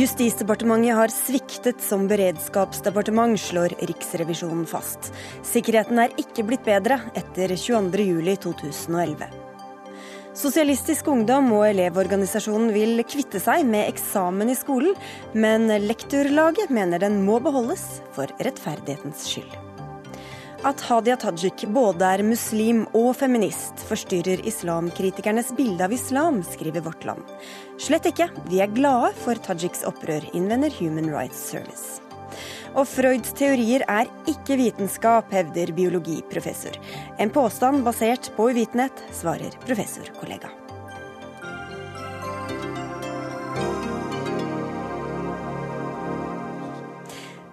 Justisdepartementet har sviktet som beredskapsdepartement, slår Riksrevisjonen fast. Sikkerheten er ikke blitt bedre etter 22.07.2011. Sosialistisk Ungdom og Elevorganisasjonen vil kvitte seg med eksamen i skolen, men Lektorlaget mener den må beholdes for rettferdighetens skyld. At Hadia Tajik både er muslim og feminist, forstyrrer islamkritikernes bilde av islam, skriver Vårt Land. Slett ikke, vi er glade for Tajiks opprør, innvender Human Rights Service. Og Freuds teorier er ikke vitenskap, hevder biologiprofessor. En påstand basert på uvitenhet, svarer professorkollega.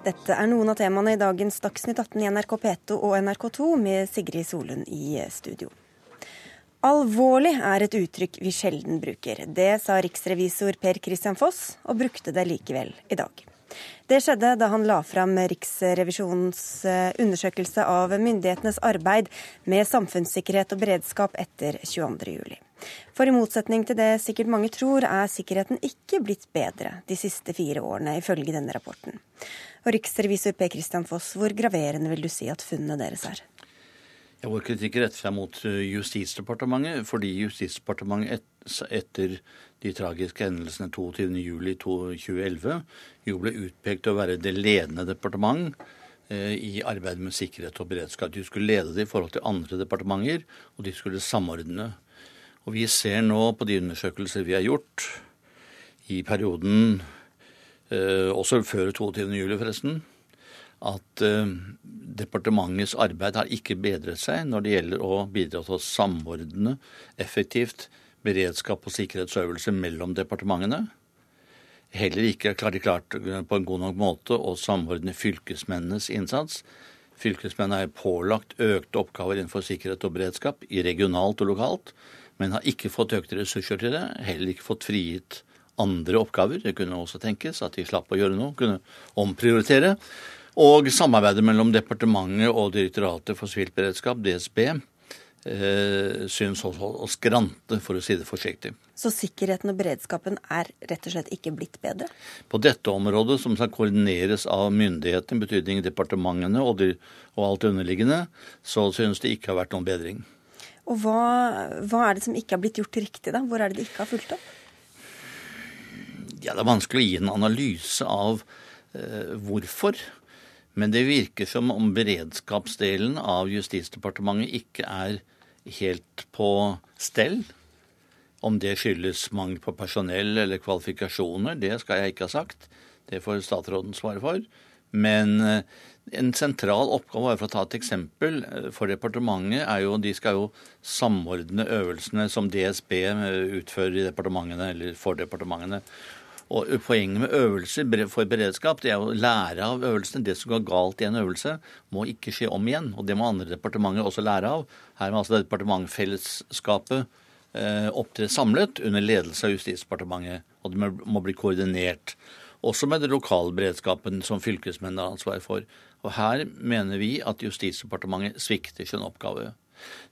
Dette er noen av temaene i dagens Dagsnytt 18 i NRK P2 og NRK2 med Sigrid Solund i studio. Alvorlig er et uttrykk vi sjelden bruker. Det sa riksrevisor Per Christian Foss, og brukte det likevel i dag. Det skjedde da han la fram Riksrevisjonens eh, undersøkelse av myndighetenes arbeid med samfunnssikkerhet og beredskap etter 22.07. For i motsetning til det sikkert mange tror, er sikkerheten ikke blitt bedre de siste fire årene, ifølge denne rapporten. Og Riksrevisor P. Christian Foss, hvor graverende vil du si at funnene deres er? Ja, Vår kritikk retter seg mot eh, Justisdepartementet, fordi Justisdepartementet et, etter de tragiske hendelsene 22.07.2011 jo ble utpekt til å være det ledende departement eh, i arbeidet med sikkerhet og beredskap. De skulle lede det i forhold til andre departementer, og de skulle samordne. Og vi ser nå på de undersøkelser vi har gjort i perioden, eh, også før 22.07. forresten, at eh, departementets arbeid har ikke bedret seg når det gjelder å bidra til å samordne effektivt beredskap og sikkerhetsøvelse mellom departementene. Heller ikke har de klart på en god nok måte å samordne fylkesmennenes innsats. Fylkesmennene er pålagt økte oppgaver innenfor sikkerhet og beredskap i regionalt og lokalt, men har ikke fått økte ressurser til det. Heller ikke fått frigitt andre oppgaver. Det kunne også tenkes at de slapp å gjøre noe, kunne omprioritere. Og samarbeidet mellom departementet og Direktoratet for sivilt beredskap, DSB, eh, syns også å skrante, for å si det forsiktig. Så sikkerheten og beredskapen er rett og slett ikke blitt bedre? På dette området, som skal koordineres av myndighetene, betydning departementene og, de, og alt underliggende, så synes det ikke har vært noen bedring. Og hva, hva, er det som ikke har blitt gjort riktig, da? Hvor er det de ikke har fulgt opp? Ja, Det er vanskelig å gi en analyse av eh, hvorfor. Men det virker som om beredskapsdelen av Justisdepartementet ikke er helt på stell. Om det skyldes mangel på personell eller kvalifikasjoner, det skal jeg ikke ha sagt. Det får statsråden svare for. Men eh, en sentral oppgave, for å ta et eksempel, eh, for departementet er jo de skal jo samordne øvelsene som DSB eh, utfører i departementene eller for departementene. Og Poenget med øvelser for beredskap det er å lære av øvelsene. Det som går galt i en øvelse, må ikke skje om igjen. Og det må andre departementer også lære av. Her må altså departementfellesskapet eh, opptre samlet under ledelse av Justisdepartementet. Og det må bli koordinert. Også med den lokale beredskapen som fylkesmennene har ansvar for. Og her mener vi at Justisdepartementet svikter sin oppgave.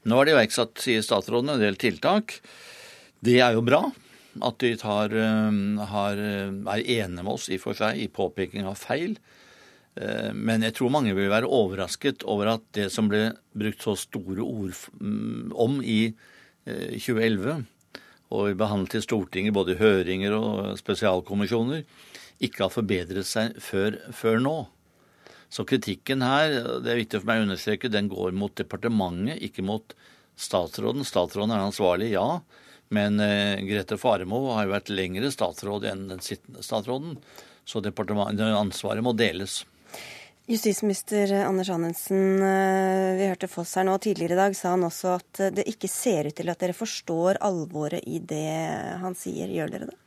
Nå er det iverksatt, sier statsråden, en del tiltak. Det er jo bra at de tar, eh, har, eh, er enige med oss i for seg i påpeking av feil. Eh, men jeg tror mange vil være overrasket over at det som ble brukt så store ord mm, om i 2011, og behandlet i Stortinget både i høringer og spesialkommisjoner, ikke har forbedret seg før, før, nå. Så kritikken her, det er viktig for meg å understreke, den går mot departementet, ikke mot statsråden. Statsråden er ansvarlig, ja. Men eh, Grete Faremo har jo vært lengre statsråd enn den sittende statsråden, så ansvaret må deles. Justisminister Anders Anundsen, eh, vi hørte Foss her nå. Tidligere i dag sa han også at det ikke ser ut til at dere forstår alvoret i det han sier. Gjør dere det?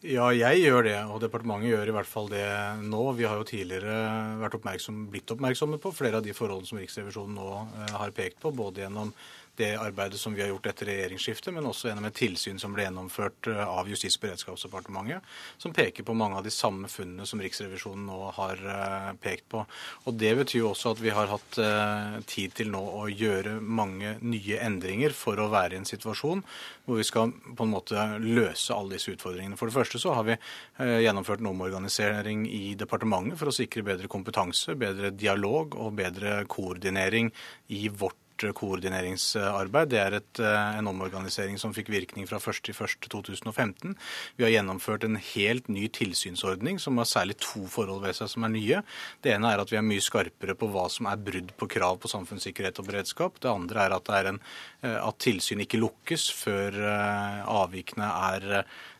Ja, jeg gjør det, og departementet gjør i hvert fall det nå. Vi har jo tidligere vært oppmerksom, blitt oppmerksomme på flere av de forholdene som Riksrevisjonen nå eh, har pekt på, både gjennom det arbeidet som vi har gjort etter regjeringsskiftet, men også gjennom et tilsyn som ble gjennomført eh, av Justis- og beredskapsdepartementet, som peker på mange av de samme funnene som Riksrevisjonen nå har eh, pekt på. Og Det betyr jo også at vi har hatt tid til nå å gjøre mange nye endringer for å være i en situasjon hvor vi skal på en måte løse alle disse utfordringene. For det første så har vi gjennomført en omorganisering i departementet for å sikre bedre kompetanse, bedre dialog og bedre koordinering i vårt koordineringsarbeid. Det er et, eh, en omorganisering som fikk virkning fra 1.1.2015. Vi har gjennomført en helt ny tilsynsordning som har særlig to forhold ved seg som er nye. Det ene er at vi er mye skarpere på hva som er brudd på krav på samfunnssikkerhet og beredskap. Det andre er at, er en, eh, at tilsyn ikke lukkes før eh, avvikene er Eh,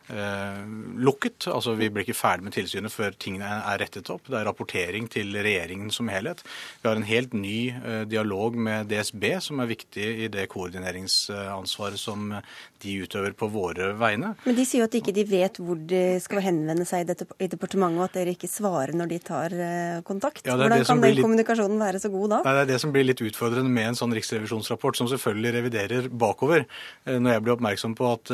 lukket. Altså Vi blir ikke ferdig med tilsynet før tingene er rettet opp. Det er rapportering til regjeringen som helhet. Vi har en helt ny eh, dialog med DSB, som er viktig i det koordineringsansvaret som de utøver på våre vegne. Men de sier jo at ikke de vet hvor de skal henvende seg i departementet, og at dere ikke svarer når de tar eh, kontakt. Ja, Hvordan kan den litt... kommunikasjonen være så god da? Nei, det er det som blir litt utfordrende med en sånn riksrevisjonsrapport, som selvfølgelig reviderer bakover. Når jeg ble oppmerksom på at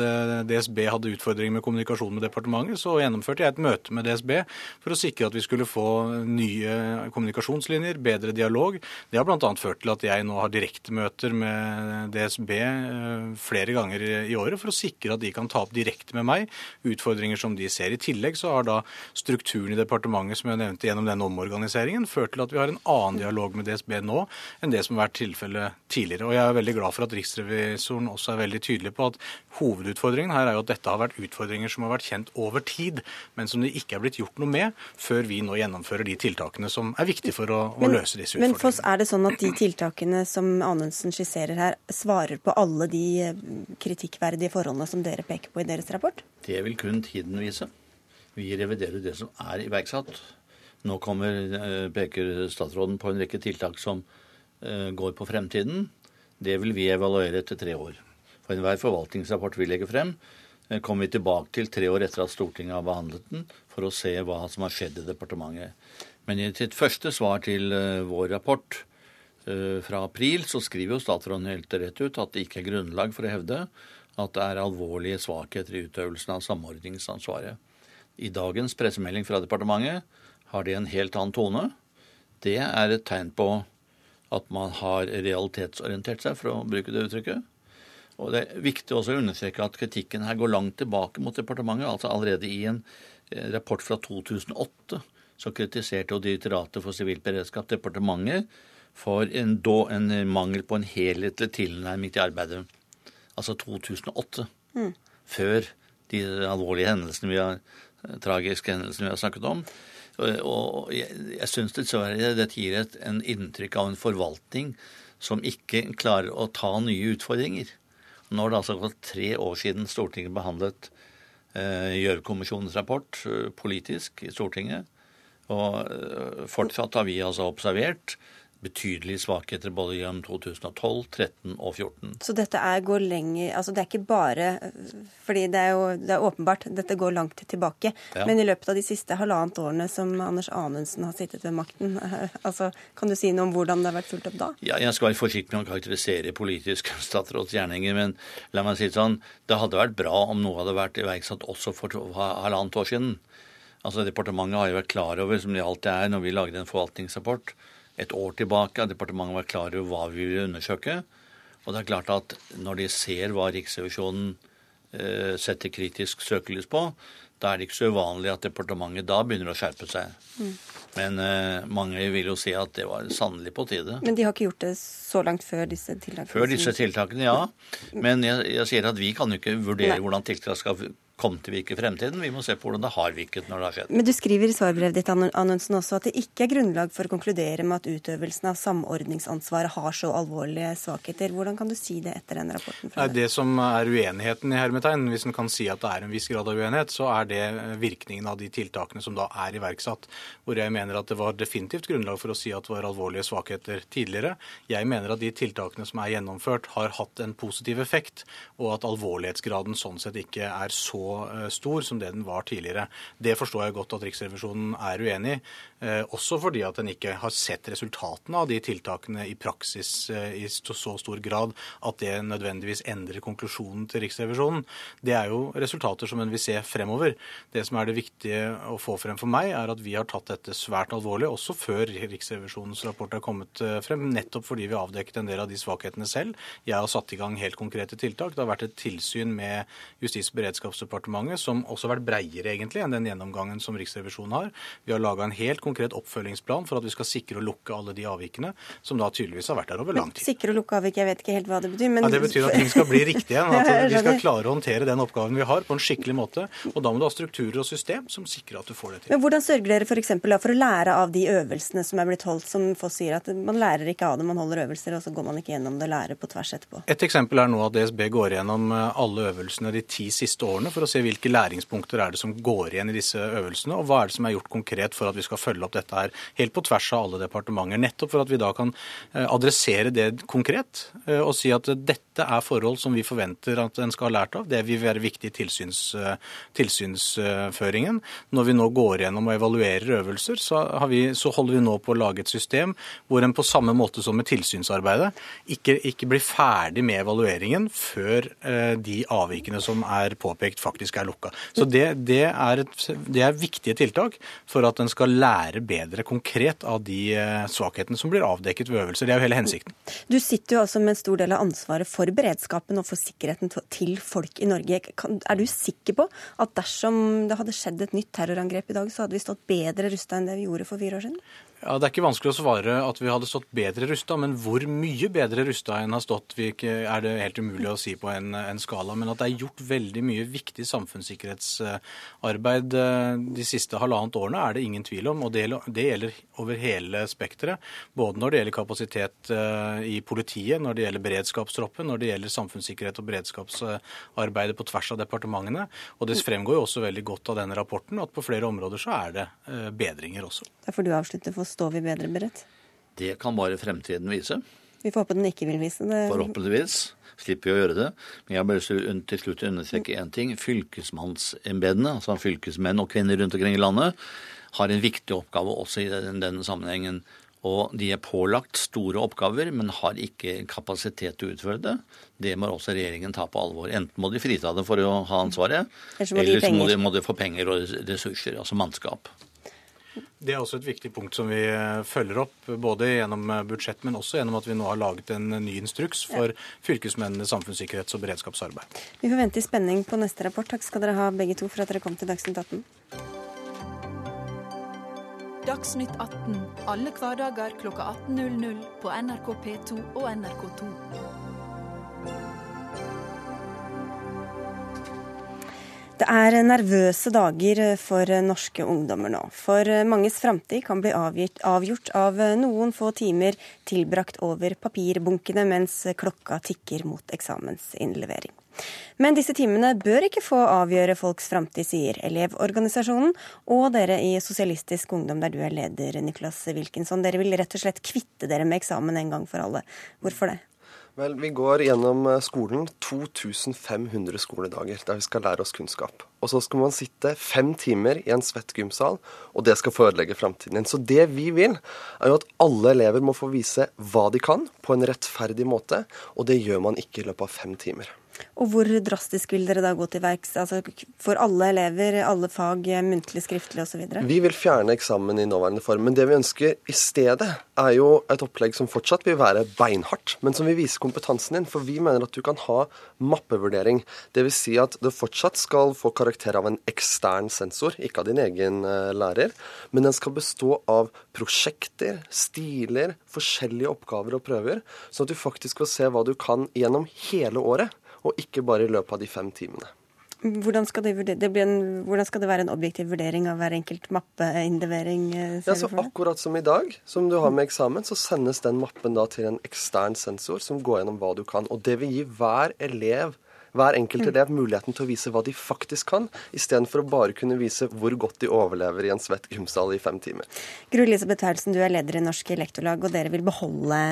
DSB hadde utfordringer med kommunikasjon med departementet, så gjennomførte jeg et møte med DSB for å sikre at vi skulle få nye kommunikasjonslinjer, bedre dialog. Det har bl.a. ført til at jeg nå har direktemøter med DSB eh, flere ganger i året for å sikre at de kan ta opp direkte med meg utfordringer som de ser. I tillegg så har da strukturen i departementet som jeg nevnte gjennom denne omorganiseringen, ført til at vi har en annen dialog med DSB nå enn det som har vært tilfellet tidligere. Og jeg er veldig glad for at riksrevisoren også er veldig tydelig på at hovedutfordringen her er jo at dette har vært utfordringer som har vært kjent over tid, men som det ikke er blitt gjort noe med før vi nå gjennomfører de tiltakene som er viktige for å, men, løse disse utfordringene. Men Foss, er det sånn at de tiltakene som Anundsen skisserer her, svarer på alle de eh, kritikkverdige forholdene som dere peker på i deres rapport? Det vil kun tiden vise. Vi reviderer det som er iverksatt. Nå kommer, eh, peker statsråden på en rekke tiltak som eh, går på fremtiden. Det vil vi evaluere etter tre år. For enhver forvaltningsrapport vi legger frem, Eh, kommer vi tilbake til tre år etter at Stortinget har behandlet den, for å se hva som har skjedd i departementet. Men i sitt første svar til vår rapport fra april, så skriver jo statsråden helt rett ut at det ikke er grunnlag for å hevde at det er alvorlige svakheter i utøvelsen av samordningsansvaret. I dagens pressemelding fra departementet har de en helt annen tone. Det er et tegn på at man har realitetsorientert seg, for å bruke det uttrykket. Og Det er viktig også å understreke at kritikken her går langt tilbake mot departementet. altså Allerede i en eh, rapport fra 2008 så kritiserte jo Direktoratet for sivil beredskap departementet for en, en, mangel på en helhetlig tilnærming til arbeidet. Altså 2008. Mm. Før de alvorlige hendelsene vi har, tragiske hendelsene vi har snakket om. Og jeg, jeg syns dessverre dette gir et en inntrykk av en forvaltning som ikke klarer å ta nye utfordringer. Nå har det altså gått tre år siden Stortinget behandlet eh, Gjørv-kommisjonens rapport eh, politisk i Stortinget. Og eh, fortsatt har vi altså observert betydelige svakheter både gjennom 2012, 13 og 14. Så dette er, går lenger altså Det er ikke bare fordi det er jo det er åpenbart, dette går langt tilbake. Ja. Men i løpet av de siste halvannet årene som Anders Anundsen har sittet ved makten, altså, kan du si noe om hvordan det har vært fulgt opp da? Ja, Jeg skal være forsiktig med å karakterisere politisk statsråds gjerninger, men la meg si det sånn, det hadde vært bra om noe hadde vært iverksatt også for halvannet år siden. Altså Departementet har jo vært klar over, som det alltid er når vi lagde en forvaltningsrapport, et år tilbake at departementet var klar over hva vi ville undersøke. Og det er klart at når de ser hva Riksrevisjonen eh, setter kritisk søkelys på, da er det ikke så uvanlig at departementet da begynner å skjerpe seg. Mm. Men eh, mange vil jo si at det var sannelig på tide. Men de har ikke gjort det så langt før disse tiltakene? Før disse tiltakene, ja. Men jeg, jeg sier at vi kan jo ikke vurdere Nei. hvordan tiltak skal kommer til å virke i fremtiden. Vi må se på hvordan det har virket når det har skjedd. Men du skriver i svarbrevet ditt Annonsen, også at det ikke er grunnlag for å konkludere med at utøvelsen av samordningsansvaret har så alvorlige svakheter. Hvordan kan du si det etter den rapporten? Nei, det som er uenigheten i hermetegn, hvis en kan si at det er en viss grad av uenighet, så er det virkningen av de tiltakene som da er iverksatt. Hvor jeg mener at det var definitivt grunnlag for å si at det var alvorlige svakheter tidligere. Jeg mener at de tiltakene som er gjennomført, har hatt en positiv effekt, og at alvorlighetsgraden sånn sett ikke er så stor som det den var tidligere. Det forstår jeg godt at Riksrevisjonen er uenig i. Også fordi at den ikke har sett resultatene av de tiltakene i praksis i så stor grad at det nødvendigvis endrer konklusjonen til Riksrevisjonen. Det er jo resultater som en vil se fremover. Det som er det viktige å få frem for meg, er at vi har tatt dette svært alvorlig, også før Riksrevisjonens rapport er kommet frem, nettopp fordi vi avdekket en del av de svakhetene selv. Jeg har satt i gang helt konkrete tiltak. Det har vært et tilsyn med Justis- og beredskapsdepartementet som også har vært breiere egentlig enn den gjennomgangen som Riksrevisjonen har. Vi har laga en helt konkret oppfølgingsplan for at vi skal sikre og lukke alle de avvikene som da tydeligvis har vært der over lang tid. Sikre og lukke avvik, jeg vet ikke helt hva det betyr. Men... Ja, det betyr at ting skal bli riktig igjen. At vi skal klare å håndtere den oppgaven vi har på en skikkelig måte. Og da må du ha strukturer og system som sikrer at du får det til. Men Hvordan sørger dere f.eks. For, for å lære av de øvelsene som er blitt holdt, som Foss sier at man lærer ikke av det, man holder øvelser, og så går man ikke gjennom det og lærer på tvers etterpå? Et eksempel er nå at DSB går gjennom eh, alle øvelsene de ti siste årene for å se hvilke læringspunkter er det som går igjen i disse øvelsene, og hva er det som er gjort konkret for at vi skal følge opp dette her helt på tvers av alle departementer. Nettopp for at vi da kan eh, adressere det konkret eh, og si at dette er forhold som vi forventer at en skal ha lært av. Det vil være viktig i tilsyns, tilsynsføringen. Når vi nå går gjennom og evaluerer øvelser, så, vi, så, holder vi nå på å lage et system hvor en på samme måte som med tilsynsarbeidet ikke, ikke blir ferdig med evalueringen før eh, de avvikene som er påpekt, faktisk er lukka. Så det, det, er et, det, er viktige tiltak for at en skal lære bedre konkret av de eh, svakhetene som blir avdekket ved øvelser. Det er jo hele hensikten. Du sitter jo altså med en stor del av ansvaret for beredskapen og for sikkerheten til folk i Norge. Er du sikker på at dersom det hadde skjedd et nytt terrorangrep i dag, så hadde vi stått bedre rusta enn det vi gjorde for fire år siden? Ja, Det er ikke vanskelig å svare at vi hadde stått bedre rusta, men hvor mye bedre rusta enn har stått, er det helt umulig å si på en, en, skala. Men at det er gjort veldig mye viktig samfunnssikkerhetsarbeid eh, de siste halvannet årene, er det ingen tvil om. Og det, det gjelder over hele spekteret. Både når det gjelder kapasitet eh, i politiet, når det gjelder beredskapstroppen, når det gjelder samfunnssikkerhet og beredskapsarbeidet på tvers av departementene. Og det fremgår jo også veldig godt av denne rapporten at på flere områder så er det eh, bedringer også. Derfor du avslutter for står vi bedre beredt? Det kan bare fremtiden vise. Vi får håpe den ikke vil vise det. Forhåpentligvis slipper vi å gjøre det. Men jeg vil til slutt understreke én ting. Fylkesmannsembedene, altså fylkesmenn og -kvinner rundt omkring i landet, har en viktig oppgave også i denne sammenhengen. Og de er pålagt store oppgaver, men har ikke kapasitet til å utføre det. Det må også regjeringen ta på alvor. Enten må de frita dem for å ha ansvaret, eller så må de, må de få penger og ressurser, altså mannskap. Det er også et viktig punkt som vi eh, følger opp, både gjennom eh, budsjett, men også gjennom at vi nå har laget en ny instruks for fylkesmennenes samfunnssikkerhets- og beredskapsarbeid. Vi får vente i spenning på neste rapport. Takk skal dere ha begge to for at dere kom til Dagsnytt 18. Dagsnytt 18 alle hverdager kl 18.00 på NRK P2 og NRK2. Det er nervøse dager for norske ungdommer nå. For manges framtid kan bli avgjort av noen få timer tilbrakt over papirbunkene mens klokka tikker mot eksamensinnlevering. Men disse timene bør ikke få avgjøre folks framtid, sier Elevorganisasjonen og dere i Sosialistisk Ungdom, der du er leder, Niklas Wilkinson. Dere vil rett og slett kvitte dere med eksamen en gang for alle. Hvorfor det? Vel, Vi går gjennom eh, skolen 2500 skoledager der vi skal lære oss kunnskap. Og så skal man sitte fem timer i en svett gymsal, og det skal forelegge framtiden din. Så det vi vil, er jo at alle elever må få vise hva de kan, på en rettferdig måte. Og det gjør man ikke i løpet av fem timer. Og hvor drastisk vil dere da gå til verks? Altså for alle elever, alle fag, muntlig, skriftlig osv.? Vi vil fjerne eksamen i nåværende form. Men det vi ønsker i stedet, er jo et opplegg som fortsatt vil være beinhardt, men som vil vise kompetansen din. For vi mener at du kan ha mappevurdering. Dvs. Si at du fortsatt skal få karakter av en ekstern sensor, ikke av din egen uh, lærer. Men den skal bestå av prosjekter, stiler, forskjellige oppgaver og prøver. Sånn at du faktisk får se hva du kan gjennom hele året og ikke bare i løpet av de fem timene. Hvordan skal, det, det en, hvordan skal, det, være en objektiv vurdering av hver enkelt mappeinnlevering? Eh, ja, så Akkurat som i dag, som du har med eksamen, så sendes den mappen da til en ekstern sensor som går gjennom hva du kan. Og det vil gi hver elev hver enkelt mm. elev muligheten til å vise hva de faktisk kan, istedenfor å bare kunne vise hvor godt de overlever i en svett gymsal i fem timer. Gro Elisabeth Paulsen, du er leder i Norsk Lektorlag, og dere vil beholde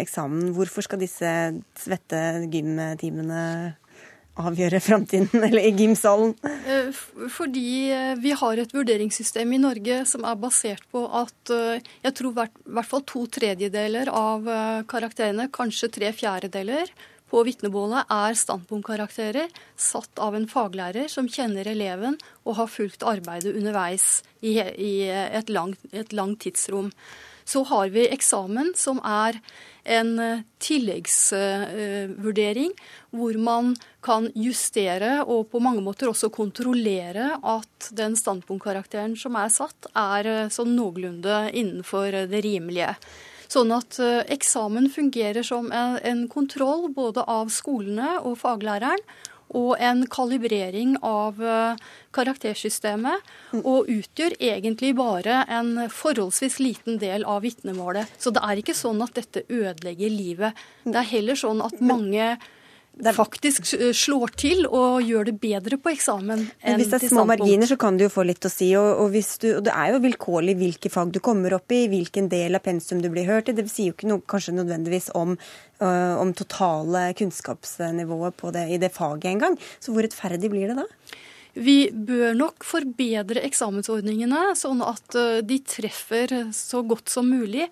eksamen. Hvorfor skal disse svette gymtimene avgjøre framtiden, eller i gymsalen? Eh, fordi eh, vi har et vurderingssystem i Norge som er basert på at jeg tror hvert, hvert fall to tredjedeler av karakterene, kanskje tre fjerdedeler, på vitnebålet er standpunktkarakterer satt av en faglærer som kjenner eleven og har fulgt arbeidet underveis i, et, langt, lang tidsrom. Så har vi eksamen, som er en eh, tilleggsvurdering hvor man kan justere og på mange måter også kontrollere at den standpunktkarakteren som er satt, er eh, sånn noenlunde innenfor det rimelige. Sånn at eh, eksamen fungerer som en kontroll både av skolene og faglæreren, og en kalibrering av eh, karaktersystemet, og utgjør egentlig bare en forholdsvis liten del av vitnemålet. Så det er ikke sånn at dette ødelegger livet. Det er heller sånn at mange faktisk slår til og gjør det bedre på eksamen Men Hvis det er små marginer, så kan du jo få litt å si. Og, og, du, og, det er jo vilkårlig hvilke fag du kommer opp i, hvilken del av pensum du blir hørt i. Det sier jo ikke noe kanskje nødvendigvis om, øh, om totale kunnskapsnivået det, i det faget engang. Så hvor rettferdig blir det da? Vi bør nok forbedre eksamensordningene, sånn at eh, de treffer så godt som mulig.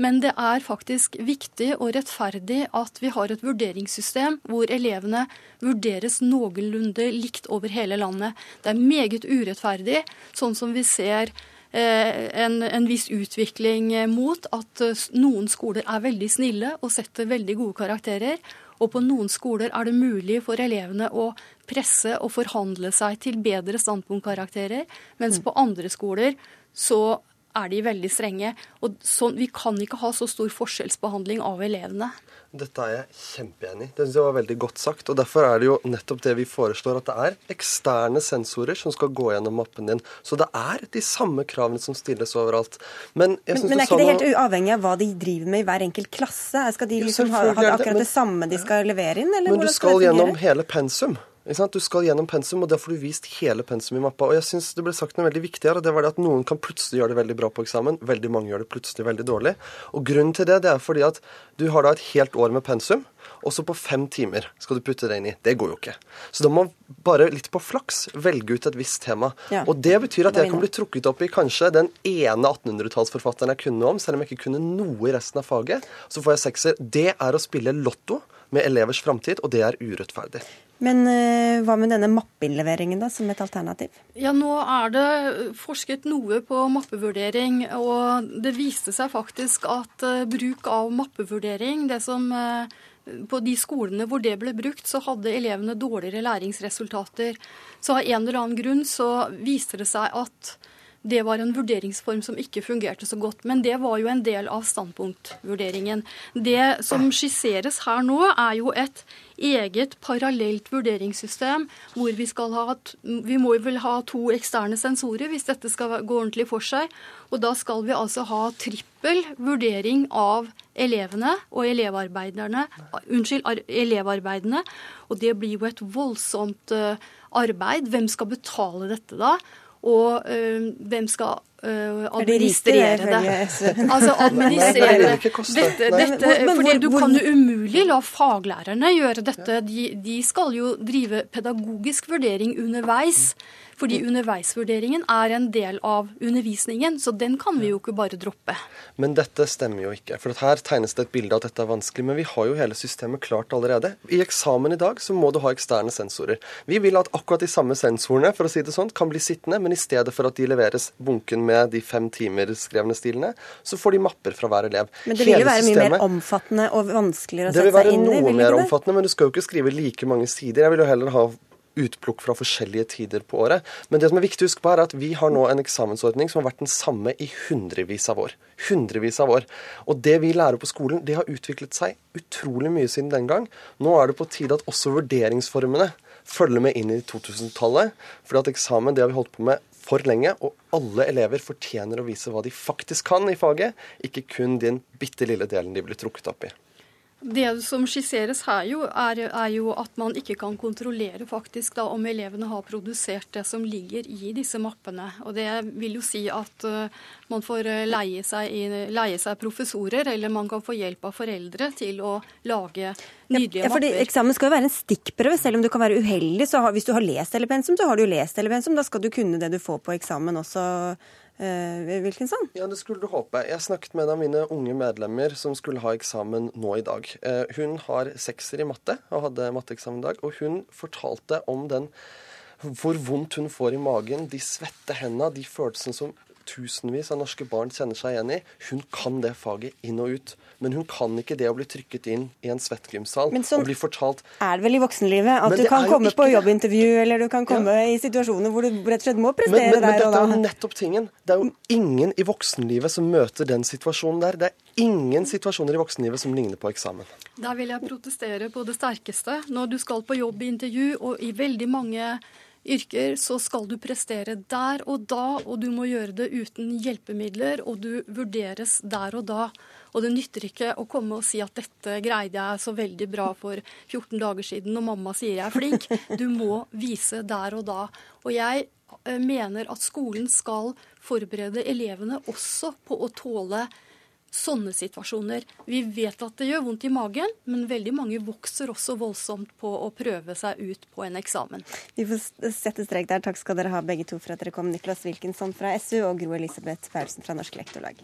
Men det er faktisk viktig og rettferdig at vi har et vurderingssystem hvor elevene vurderes noenlunde likt over hele landet. Det er meget urettferdig, sånn som vi ser eh, en, en, viss utvikling mot at eh, noen skoler er veldig snille og setter veldig gode karakterer. Og på noen skoler er det mulig for elevene å presse og forhandle seg til bedre standpunktkarakterer, mens på andre skoler så er de veldig strenge. Og så, Vi kan ikke ha så stor forskjellsbehandling av elevene. Dette er jeg kjempeenig i. Det synes jeg var veldig godt sagt. og Derfor er det jo nettopp det vi foreslår, at det er eksterne sensorer som skal gå gjennom mappen din. Så det er de samme kravene som stilles overalt. Men, men, men er ikke det helt uavhengig av hva de driver med i hver enkelt klasse? Skal de liksom ha, ha akkurat det, samme de skal levere inn? Eller men du skal, skal gjennom hele pensum. Du skal gjennom pensum, og da får du vist hele pensum i mappa. Og jeg synes det ble sagt noe veldig viktig her, og det var det at noen kan plutselig gjøre det veldig bra på eksamen. Veldig mange gjør det plutselig veldig dårlig. Og grunnen til det, det er fordi at du har da et helt år med pensum, og så på fem timer skal du putte det inn i. Det går jo ikke. Så da må man bare litt på flaks velge ut et visst tema. Ja. Og det betyr at jeg kan bli trukket opp i kanskje den ene 1800-tallsforfatteren jeg kunne om, selv om jeg ikke kunne noe i resten av faget. Så får jeg sekser. Det er å spille lotto med elevers framtid, og det er urettferdig. Men uh, hva med denne mappeinnleveringen da, som et alternativ? Ja, Nå er det forsket noe på mappevurdering, og det viste seg faktisk at uh, bruk av mappevurdering, det som uh, på de skolene hvor det ble brukt, så hadde elevene dårligere læringsresultater. Så av en eller annen grunn så viste det seg at det var en vurderingsform som ikke fungerte så godt. Men det var jo en del av standpunktvurderingen. Det som skisseres her nå, er jo et eget parallelt vurderingssystem hvor vi skal ha Vi må vel ha to eksterne sensorer hvis dette skal gå ordentlig for seg. Og da skal vi altså ha trippel vurdering av elevene og elevarbeiderne. Unnskyld, elevarbeidene. Og det blir jo et voldsomt eh, arbeid. Hvem skal betale dette da? Og øh, hvem skal administrere det? Altså administrere det. Dette, dette, fordi du kan jo umulig la faglærerne gjøre dette. De, de skal jo drive pedagogisk vurdering underveis. Fordi underveisvurderingen er en del av undervisningen, så den kan vi jo ikke bare droppe. Men dette stemmer jo ikke. For her tegnes det et bilde av at dette er vanskelig. Men vi har jo hele systemet klart allerede. I eksamen i dag så må du ha eksterne sensorer. Vi vil at akkurat de samme sensorene for å si det sånn, kan bli sittende, men i stedet for at de leveres bunken med de fem timer skrevne stilene, så får de mapper fra hver elev. Men det vil jo være mye mer omfattende og vanskeligere å sette seg inn i? Det vil være noe mer omfattende, men du skal jo ikke skrive like mange sider. Jeg vil jo heller ha utplukk fra forskjellige tider på året. Men det som er viktig å huske på er at vi har nå en eksamensordning som har vært den samme i hundrevis av år. Hundrevis av år. Og det vi lærer på skolen, det har utviklet seg utrolig mye siden den gang. Nå er det på tide at også vurderingsformene følger med inn i 2000-tallet. fordi at eksamen det har vi holdt på med for lenge, og alle elever fortjener å vise hva de faktisk kan i faget, ikke kun den bitte lille delen de blir trukket opp i. Det som skisseres her, jo, er, er, jo at man ikke kan kontrollere faktisk da om elevene har produsert det som ligger i disse mappene. Og Det vil jo si at uh, man får eh, leie seg, i, leie seg, professorer, eller man kan få hjelp av foreldre til å lage nydelige ja, mapper. Eksamen skal jo være en stikkprøve, selv om du kan være uheldig. så har, Hvis du har lest hele pensum, så har du lest hele pensum. Da skal du kunne det du får på eksamen også. Wilkinson? Ja, det skulle du håpe. Jeg snakket med en av mine unge medlemmer som skulle ha eksamen nå i dag. Uh, hun har sekser i matte og hadde matteeksamen i dag, og hun fortalte om den hvor vondt hun får i magen, de svette hendene, de følelsene som tusenvis av norske barn kjenner seg igjen i. Hun kan det faget inn og ut. Men hun kan ikke det å bli trykket inn i en svettgymsal sånn og bli fortalt Er det vel i voksenlivet at du kan komme på jobbintervju eller du kan komme ja. i situasjoner hvor du rett og slett må prestere men, men, men der og da. Men dette er jo nettopp tingen. Det er jo ingen i voksenlivet som møter den situasjonen der. Det er ingen situasjoner i voksenlivet som ligner på eksamen. Der vil jeg protestere på det sterkeste. Når du skal på jobbintervju, og i veldig mange yrker, så skal du prestere der og da, og du må gjøre det uten hjelpemidler, og du vurderes der og da. Og det nytter ikke å komme og si at dette greide jeg så veldig bra for 14 dager siden, og mamma sier jeg er flink. Du må vise der og da. Og jeg eh, mener at skolen skal forberede elevene også på å tåle sånne situasjoner. Vi vet at det gjør vondt i magen, men veldig mange vokser også voldsomt på å prøve seg ut på en eksamen. Vi får sette strek der. Takk skal dere ha begge to for at dere kom. Niklas Wilkinson fra SU og Gro Elisabeth Paulsen fra Norsk Lektorlag.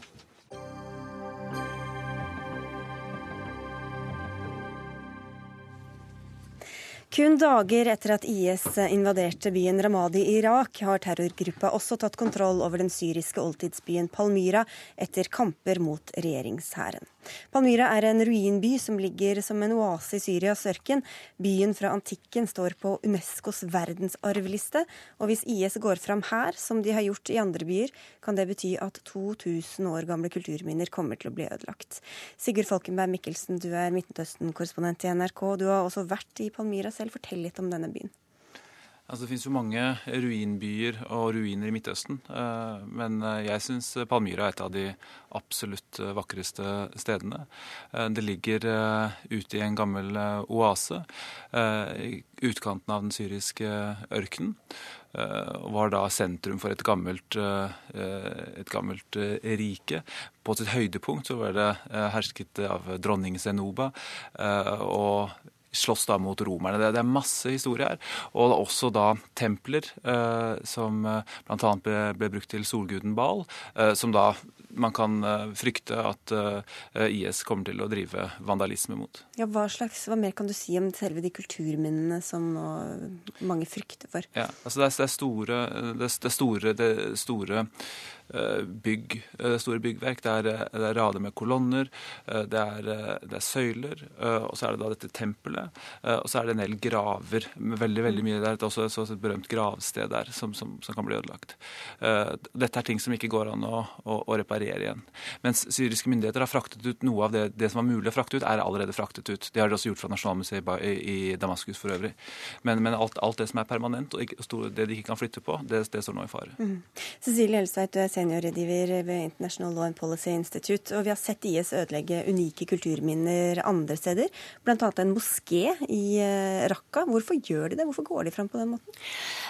Kun dager etter at IS invaderte byen Ramadi i Irak, har terrorgruppa også tatt kontroll over den syriske oldtidsbyen Palmyra etter kamper mot regjeringshæren. Palmyra er en ruinby som ligger som en oase i Syrias ørken. Byen fra antikken står på Unescos verdensarvliste, og hvis IS går fram her, som de har gjort i andre byer, kan det bety at 2000 år gamle kulturminner kommer til å bli ødelagt. Sigurd Falkenberg Mikkelsen, du er Midtøsten-korrespondent i NRK. Du har også vært i Palmyra selv. Fortell litt om denne byen. Altså, det finnes jo mange ruinbyer og ruiner i Midtøsten. Eh, men eh, jeg syns Palmyra er et av de absolutt eh, vakreste stedene. Det ligger ute i en gammel oase i utkanten av den syriske ørkenen. Var da sentrum for et gammelt, et gammelt rike. På sitt høydepunkt så var det hersket av dronning Zenoba. Og slåss da mot romerne. Det, det, er masse historie her. Og det er også da templer, eh, som eh, bl.a. Ble, ble brukt til solguden Baal, eh, som da man kan eh, frykte at eh, IS kommer til å drive vandalisme mot. Ja, hva, slags, hva mer kan du si om selve de kulturminnene som mange frykter for? Ja, altså det, er, det er store, det er store, det store bygg, eh, store byggverk. Det er, eh, det er rader med kolonner, det er, det er, søyler, og så er det da dette tempelet. Og så er det en del graver. Veldig veldig mye. Det er også, også et berømt gravsted der som, som, som, kan bli ødelagt. Dette er ting som ikke går an å, å, å, reparere igjen. Mens syriske myndigheter har fraktet ut noe av det, det som var mulig å frakte ut, er allerede fraktet ut. Det har de også gjort fra Nasjonalmuseet i, i Damaskus for øvrig. Men, men alt, alt, det som er permanent, og det de ikke kan flytte på, det, det står nå i fare. Mm. Cecilie Helstveit, du er seniorrådgiver ved International Law and Policy Institute. Og vi har sett IS ødelegge unike kulturminner andre steder, bl.a. en moské i eh, Raqqa. Hvorfor gjør de det? Hvorfor går de fram på den måten?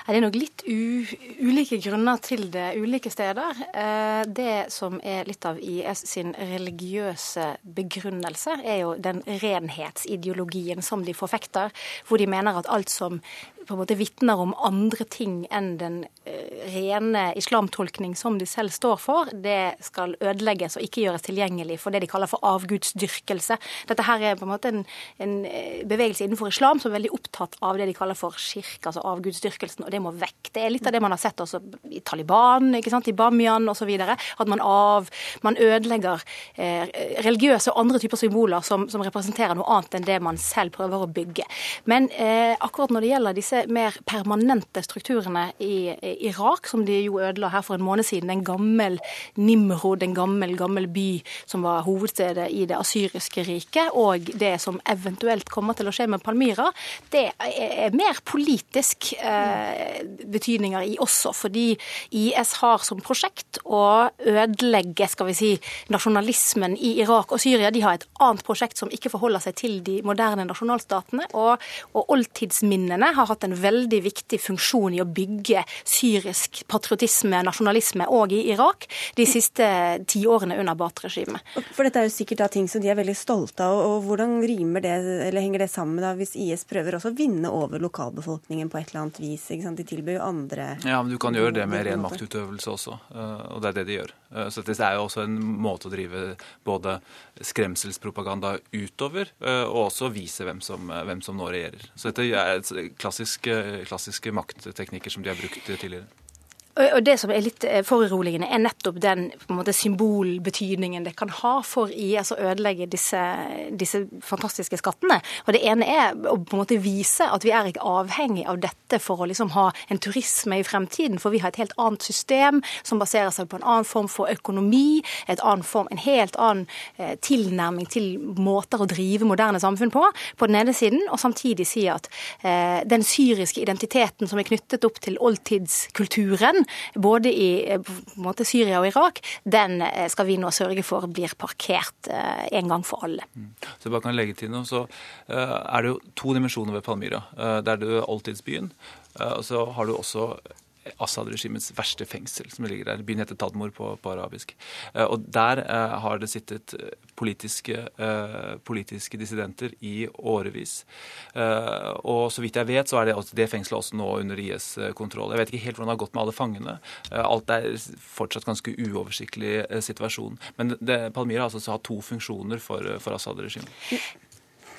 Det er nok litt ulike grunner til det ulike steder. Eh, det som er litt av IS sin religiøse begrunnelse, er jo den renhetsideologien som de forfekter, hvor de mener at alt som på en måte vitner om andre ting enn den uh, rene islamtolkning som de selv står for, det skal ødelegges og ikke gjøres tilgjengelig for det de kaller for avgudsdyrkelse. Dette her er på en måte en, en eh, bevegelse innenfor islam som er veldig opptatt av det de kaller for kirke, altså avgudsdyrkelsen, og det må vekk. Det er litt av det man har sett også i Taliban, ikke sant, i Bamiyan osv. At man, av, man ødelegger eh, religiøse og andre typer symboler som, som, representerer noe annet enn det man selv prøver å bygge. Men eh, akkurat når det gjelder disse disse mer permanente strukturene i, Irak, som de jo ødela her for en måned siden. En gammel Nimrod, en gammel, gammel by som var hovedstedet i det asyriske riket, og det som eventuelt kommer til å skje med Palmyra, det er mer politisk eh, betydninger i også, fordi IS har som prosjekt å ødelegge skal vi si, nasjonalismen i Irak og Syria. De har et annet prosjekt som ikke forholder seg til de moderne nasjonalstatene. Og, og oldtidsminnene har hatt en veldig viktig funksjon i å bygge syrisk patriotisme, nasjonalisme, òg i Irak de siste ti årene under Baath-regimet. For dette er jo sikkert da ting som de er veldig stolte av. og Hvordan rimer det, eller henger det sammen da, hvis IS prøver også å vinne over lokalbefolkningen på et eller annet vis? ikke sant? De tilbyr jo andre Ja, men du kan gjøre det med ren maktutøvelse også, eh, og det er det de gjør. Eh, så det er jo også en måte å drive både skremselspropaganda utover, eh, og også vise hvem som, hvem som nå regjerer. Så dette er klassiske, klassiske maktteknikker som de har brukt tidligere. Og Det som er litt eh, foruroligende, er nettopp den måte, symbolbetydningen det kan ha for IS å ødelegge disse, disse, fantastiske skattene. Og Det ene er å på en måte vise at vi er ikke avhengig av dette for å liksom ha en turisme i fremtiden. For vi har et helt annet system som baserer seg på en annen form for økonomi, form, en helt annen eh, tilnærming til måter å drive moderne samfunn på, på den ene siden, og samtidig si at eh, den syriske identiteten som er knyttet opp til oldtidskulturen, både i eh, måte, Syria og Irak, den eh, skal vi nå sørge for blir parkert eh, en gang for alle. Mm. Så jeg bare kan legge til noe, så er det jo to dimensjoner ved Palmyra. Det er det oldtidsbyen. Og så har du også Assad-regimets verste fengsel, som ligger der. Byen heter Tadmor på, på arabisk. Eh, og Der eh, har det sittet eh, politiske, politiske, dissidenter i årevis. Og så vidt jeg vet, så er det, det fengselet også nå under IS kontroll. Jeg vet ikke helt hvordan det har gått med alle fangene. Alt er fortsatt ganske uoversiktlig situasjon. Men det, Palmyra har altså hatt to funksjoner for, for Assad-regimet.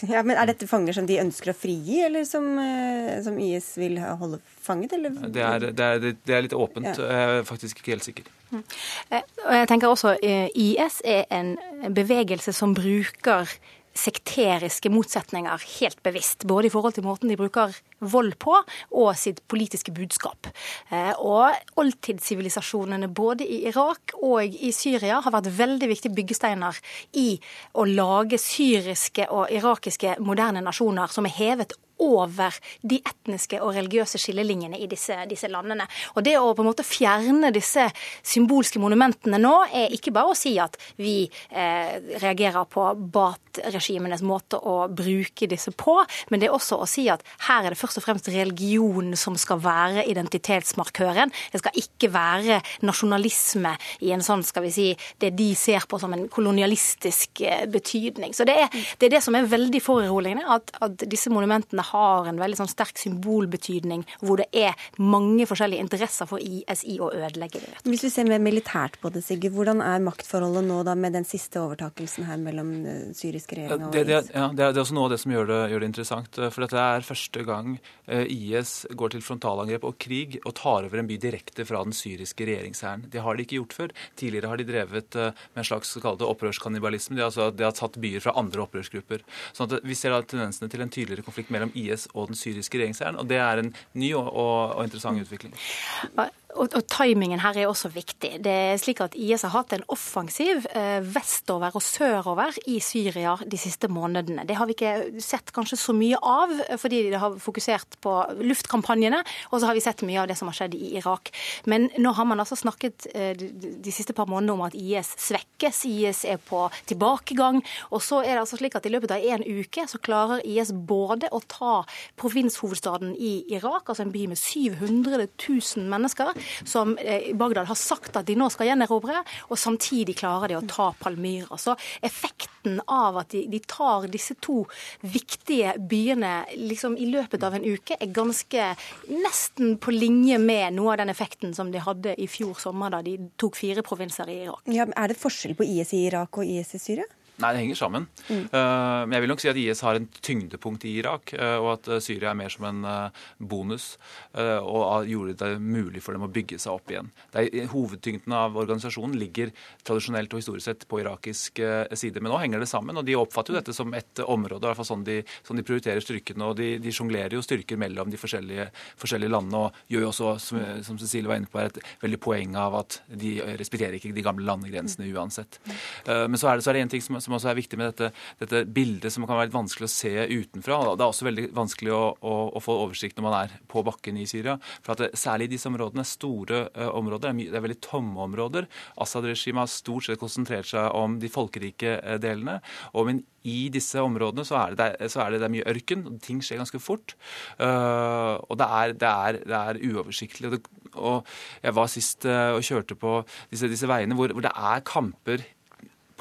Ja, men Er dette fanger som de ønsker å frigi, eller som, eh, som IS vil holde fanget? Eller? Det, er, det, er, det er litt åpent. Ja. Jeg er faktisk ikke helt sikker. Mm. Eh, og jeg tenker også eh, IS er en bevegelse som bruker sekteriske motsetninger helt bevisst. Både i forhold til måten de bruker vold på, og sitt politiske budskap. Eh, og oldtidssivilisasjonene både i Irak og i Syria har vært veldig viktige byggesteiner i å lage syriske og irakiske moderne nasjoner som er hevet over de etniske og religiøse skillelinjene i disse, disse, landene. Og Det å på en måte fjerne disse symbolske monumentene nå, er ikke bare å si at vi eh, reagerer på Bat-regimenes måte å bruke disse på, men det er også å si at her er det først og fremst religion som skal være identitetsmarkøren. Det skal ikke være nasjonalisme i en sånn, skal vi si, det de ser på som en kolonialistisk eh, betydning. Så det er, det er det, som er veldig foruroligende, at, at disse monumentene har en veldig sånn sterk symbolbetydning, hvor det er mange forskjellige interesser for ISI å ødelegge det. Hvis du ser mer militært på det, Sigurd, hvordan er maktforholdet nå da med den siste overtakelsen her mellom syrisk regjering og det, det, ja, det, er, også noe av det som gjør det, gjør det interessant. Eh, for dette er første gang eh, IS går til frontalangrep og krig og tar over en by direkte fra den syriske regjeringshæren. Det har de ikke gjort før. Tidligere har de drevet med en slags opprørskannibalisme. De, altså, de har tatt byer fra andre opprørsgrupper. Sånn at Vi ser da tendensene til en tydeligere konflikt mellom IS og den syriske regjeringshæren. Og det er en ny og, og, og interessant utvikling. Og, og, timingen her er også viktig. Det er slik at IS har hatt en offensiv eh, vestover og sørover i Syria de siste månedene. Det har vi ikke sett kanskje så mye av, fordi de har fokusert på luftkampanjene. Og så har vi sett mye av det som har skjedd i Irak. Men nå har man altså snakket eh, de, de siste par månedene om at IS svekkes. IS er på tilbakegang. Og så er det altså slik at i løpet av en uke så klarer IS både å ta provinshovedstaden i Irak, altså en by med 700 000 mennesker, som eh, Bagdad har sagt at de nå skal gjenerobre, og samtidig klarer de å ta Palmyra. Så effekten av at de, de tar disse to viktige byene liksom i løpet av en uke, er ganske nesten på linje med noe av den effekten som de hadde i fjor sommer, da de tok fire provinser i Irak. Ja, er det forskjell på IS i Irak og IS i Syria? Nei, det henger sammen. Mm. Uh, men jeg vil nok si at IS har en tyngdepunkt i Irak, uh, og at uh, Syria er mer som en bonus. Og gjorde det mulig for dem å bygge seg opp igjen. Er, hovedtyngden av organisasjonen ligger tradisjonelt og historisk sett på irakisk side, men nå henger det sammen. Og de oppfatter jo dette som et område, i hvert fall sånn de, sånn de prioriterer styrkene. Og de, de sjonglerer jo styrker mellom de forskjellige, forskjellige landene, og gjør jo også, som, som, Cecilie var inne på, et veldig poeng av at de respekterer ikke de gamle landegrensene uansett. Men så er det, så er det en ting som som også er viktig med dette, dette, bildet som kan være litt vanskelig å se utenfra. Det er også veldig vanskelig å, å, å få oversikt når man er på bakken i Syria. For at det, Særlig i disse områdene, store uh, områder, det er, det er, veldig tomme områder. Assad-regimet har stort sett konsentrert seg om de folkerike uh, delene. og men i disse områdene så er det, så er det, det er mye ørken, og ting skjer ganske fort. Uh, og det er, det er, det er uoversiktlig. Og, og, jeg var sist uh, og kjørte på disse, disse veiene hvor, hvor, det er kamper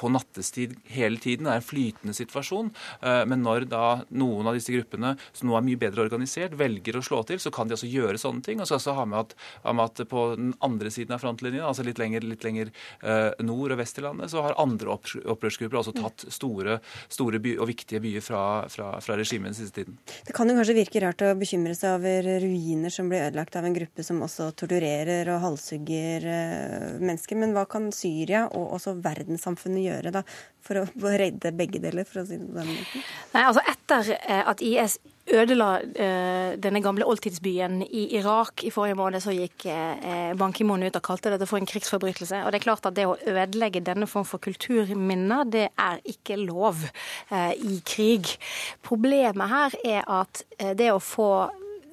på nattestid hele tiden. Det er en flytende situasjon. Eh, men når da noen av disse gruppene som nå er mye bedre organisert, velger å slå til, så kan de altså gjøre sånne ting. Og så også ha med at, at på den andre siden av frontlinjen, altså litt lenger, litt lenger uh, nord og vest i landet, så har andre opprørsgrupper også tatt store, store by, og viktige byer fra, fra, fra regimet den siste tiden. Det kan jo kanskje virke rart å bekymre seg over ruiner som blir ødelagt av en gruppe som også torturerer og halshugger uh, mennesker, men hva kan Syria og også verdenssamfunnet gjøre? Gjøre da, for å redde begge deler, for å si det på måten? Nei, altså Etter eh, at IS ødela eh, denne gamle oldtidsbyen i Irak i forrige måned, så gikk eh, Ban Ki-moon ut og kalte dette for en krigsforbrytelse. Og det er klart at det å ødelegge denne form for kulturminner, det er ikke lov eh, i krig. Problemet her er at det å få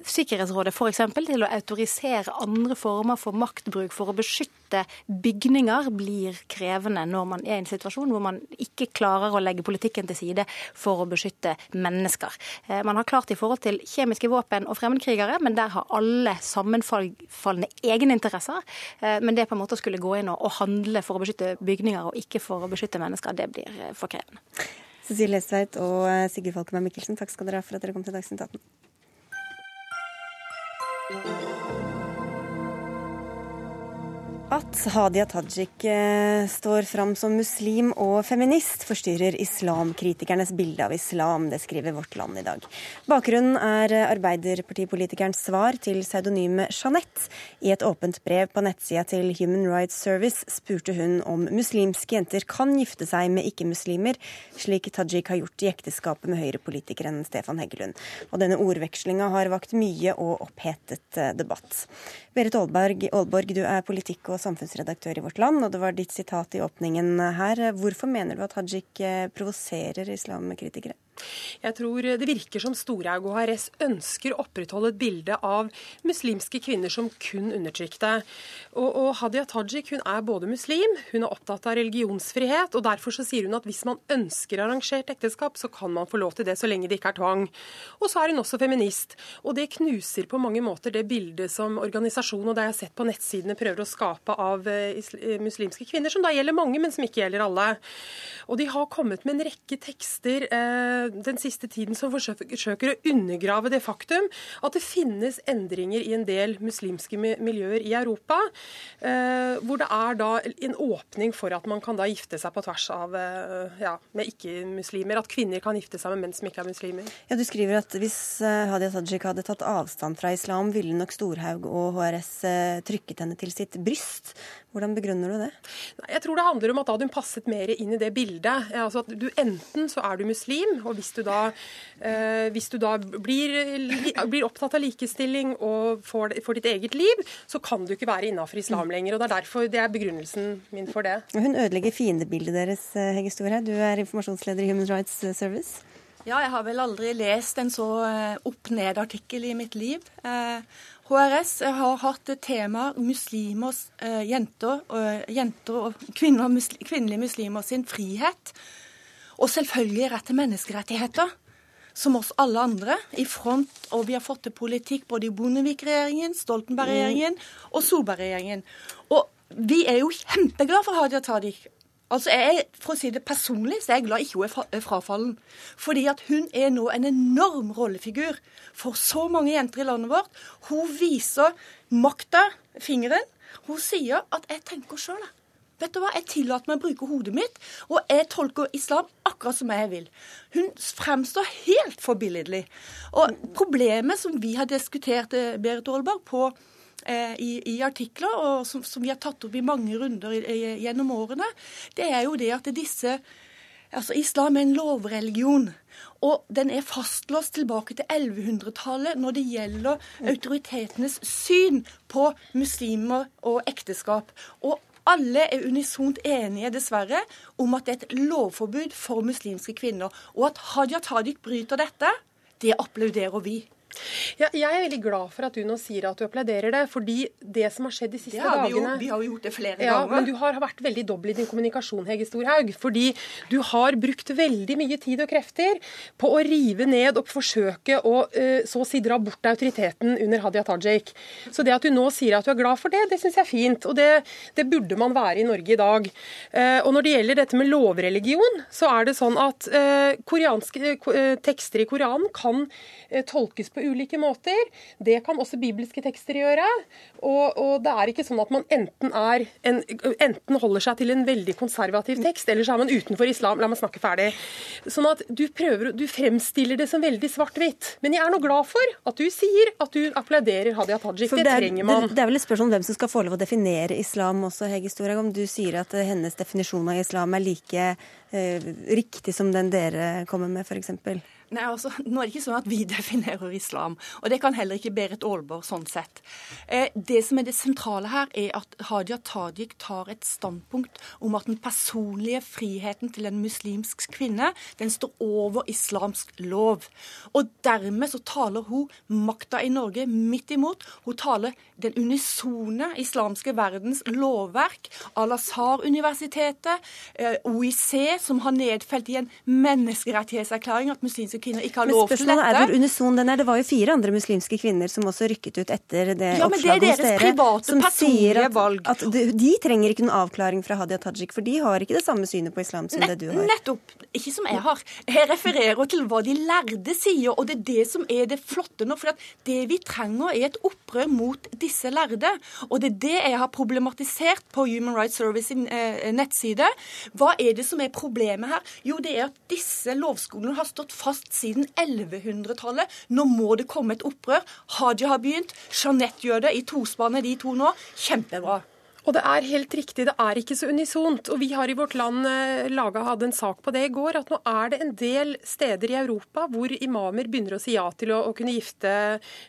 Sikkerhetsrådet f.eks. til å autorisere andre former for maktbruk for å beskytte bygninger, blir krevende når man er i en situasjon hvor man ikke klarer å legge politikken til side for å beskytte mennesker. Eh, man har klart i forhold til kjemiske våpen og fremmedkrigere, men der har alle sammenfallende egeninteresser. Eh, men det på en måte å skulle gå inn og handle for å beskytte bygninger og ikke for å beskytte mennesker, det blir eh, for krevende. Cecilie Estveit og Sigurd Falkenberg Mikkelsen, takk skal dere ha for at dere kom til Dagsnytt 18. Música At Hadia Tajik eh, står fram som muslim og feminist, forstyrrer islamkritikernes bilde av islam. Det skriver Vårt Land i dag. Bakgrunnen er Arbeiderpartipolitikerens svar til pseudonyme Jeanette. I et åpent brev på nettsida til Human Rights Service spurte hun om muslimske jenter kan gifte seg med ikke-muslimer, slik Tajik har gjort i ekteskapet med høyrepolitikeren Stefan Heggelund. Og denne ordvekslinga har vakt mye og opphetet eh, debatt. Berit Aalborg, du er politikk- og samfunnsredaktør i Vårt Land, og det var ditt sitat i åpningen her. Hvorfor mener du at Hajik eh, provoserer islamkritikere? Jeg tror det virker som Storhaug og HRS ønsker å opprettholde et bilde av muslimske kvinner som kun undertrykte. Og, og Hadia Tajik hun er både muslim, hun er opptatt av religionsfrihet, og derfor så sier hun at hvis man ønsker arrangert ekteskap, så kan man få lov til det så lenge det ikke er tvang. Og så er hun også feminist. Og det knuser på mange måter det bildet som organisasjonen og det jeg har sett på nettsidene prøver å skape av eh, eh, muslimske kvinner, som da gjelder mange, men som ikke gjelder alle. Og de har kommet med en rekke tekster. Eh, den siste tiden som forsøker å undergrave det faktum at det finnes endringer i en del muslimske miljøer i Europa, eh, hvor det er da en åpning for at man kan da gifte seg på tvers av eh, ja, med ikke-muslimer. At kvinner kan gifte seg med menn som ikke er muslimer. Ja, Du skriver at hvis eh, Hadia Tajik hadde tatt avstand fra islam, ville nok Storhaug og HRS trykket henne til sitt bryst. Hvordan begrunner du det? Jeg tror det handler om at da hun passet mer inn i det bildet. Altså at du Enten så er du muslim, og hvis du da, eh, hvis du da blir, blir, opptatt av likestilling og får, får, ditt eget liv, så kan du ikke være innafor islam lenger. og Det er derfor det er begrunnelsen min for det. Hun ødelegger fiendebildet deres, Hege Hegge Storhaug. Du er informasjonsleder i Human Rights Service. Ja, jeg har vel aldri lest en så eh, opp-ned-artikkel i mitt liv. HRS har hatt tema muslimer, eh, jenter, jenter og kvinner, muslim, kvinnelige muslimer sin frihet. Og selvfølgelig rett til menneskerettigheter, som oss alle andre, i front. Og vi har fått til politikk både i Bondevik-regjeringen, Stoltenberg-regjeringen og Solberg-regjeringen. Og vi er jo kjempeglade for Hadia Tajik Altså, jeg, For å si det personlig, så er jeg glad ikke hun er frafallen. Fordi at hun er nå en enorm rollefigur for så mange jenter i landet vårt. Hun viser makta, fingeren. Hun sier at 'jeg tenker sjøl'. Vet du hva, Jeg tillater meg å bruke hodet mitt, og jeg tolker islam akkurat som jeg vil. Hun fremstår helt forbilledlig. Og problemet som vi har diskutert, eh, Berit Aalberg, på i, i, artikler, og som, som, vi har tatt opp i mange runder i, i, gjennom årene, det er jo det at disse Altså, Islam er en lovreligion. Og den er fastlåst tilbake til 1100-tallet når det gjelder autoritetenes syn på muslimer og ekteskap. Og alle er unisont enige, dessverre, om at det er et lovforbud for muslimske kvinner. Og at Hadia Tajik bryter dette, det applauderer vi. Ja, jeg er veldig glad for at du nå sier at du applauderer det. fordi det som har skjedd de siste dagene vi, jo, vi har jo gjort det flere ja, ganger. Men du har vært veldig dobbel i din kommunikasjon, Hege Storhaug. Fordi du har brukt veldig mye tid og krefter på å rive ned og forsøke å uh, så å si dra bort autoriteten under Hadia Tajik. Så det at du nå sier at du er glad for det, det syns jeg er fint. Og det, det, burde man være i Norge i dag. Uh, og når det gjelder dette med lovreligion, så er det sånn at uh, koreanske tekster i Koranen kan tolkes på ulike måter. Det kan også bibelske tekster gjøre. Og, og det er ikke sånn at man enten, en, enten, holder seg til en veldig konservativ tekst, eller så er man utenfor islam. La meg snakke ferdig. Sånn at du prøver, du fremstiller det som veldig svart-hvitt. Men jeg er nå glad for at du sier at du applauderer Hadia Tajik. Det, det, er, trenger man. Det, det, er vel et spørsmål om hvem som skal få lov å definere islam også, Hege Storhaug. Om du sier at hennes definisjon av islam er like eh, riktig som den dere kommer med, f.eks.? Nei, altså, Nå er det ikke sånn at vi definerer islam, og det kan heller ikke Berit Aalborg sånn sett. Eh, det som er det sentrale her, er at Hadia Tajik tar et standpunkt om at den personlige friheten til en muslimsk kvinne den står over islamsk lov. Og dermed så taler hun makta i Norge midt imot. Hun taler den unisone islamske verdens lovverk. Al-Azhar-universitetet, eh, OIC, som har nedfelt i en menneskerettighetserklæring at muslimske kvinner ikke har lov til dette. Men spørsmålet er hvor unison den er. Det var jo fire andre muslimske kvinner som også rykket ut etter det ja, oppslaget hos dere. Private, som sier at, valg. at de, de, trenger ikke noen avklaring fra Hadia Tajik, for de har ikke det samme synet på islam som Nett, det du har. Nettopp. Ikke som jeg har. Jeg refererer til hva de lærde sier, og det er det som er det flotte nå. For det vi trenger, er et opprør mot disse lærde. Og det er det jeg har problematisert på Human Rights Service sin eh, nettside. Hva er det som er problemet her? Jo, det er at disse lovskolene har stått fast siden 1100-tallet. Nå må det komme et opprør. Hadia har begynt. Jeanette gjør det i tospannet, de to nå. Kjempebra. Og det er helt riktig, det er ikke så unisont. Og vi har i vårt land eh, laga hadde en sak på det i går, at nå er det en del steder i Europa hvor imamer begynner å si ja til å, å kunne gifte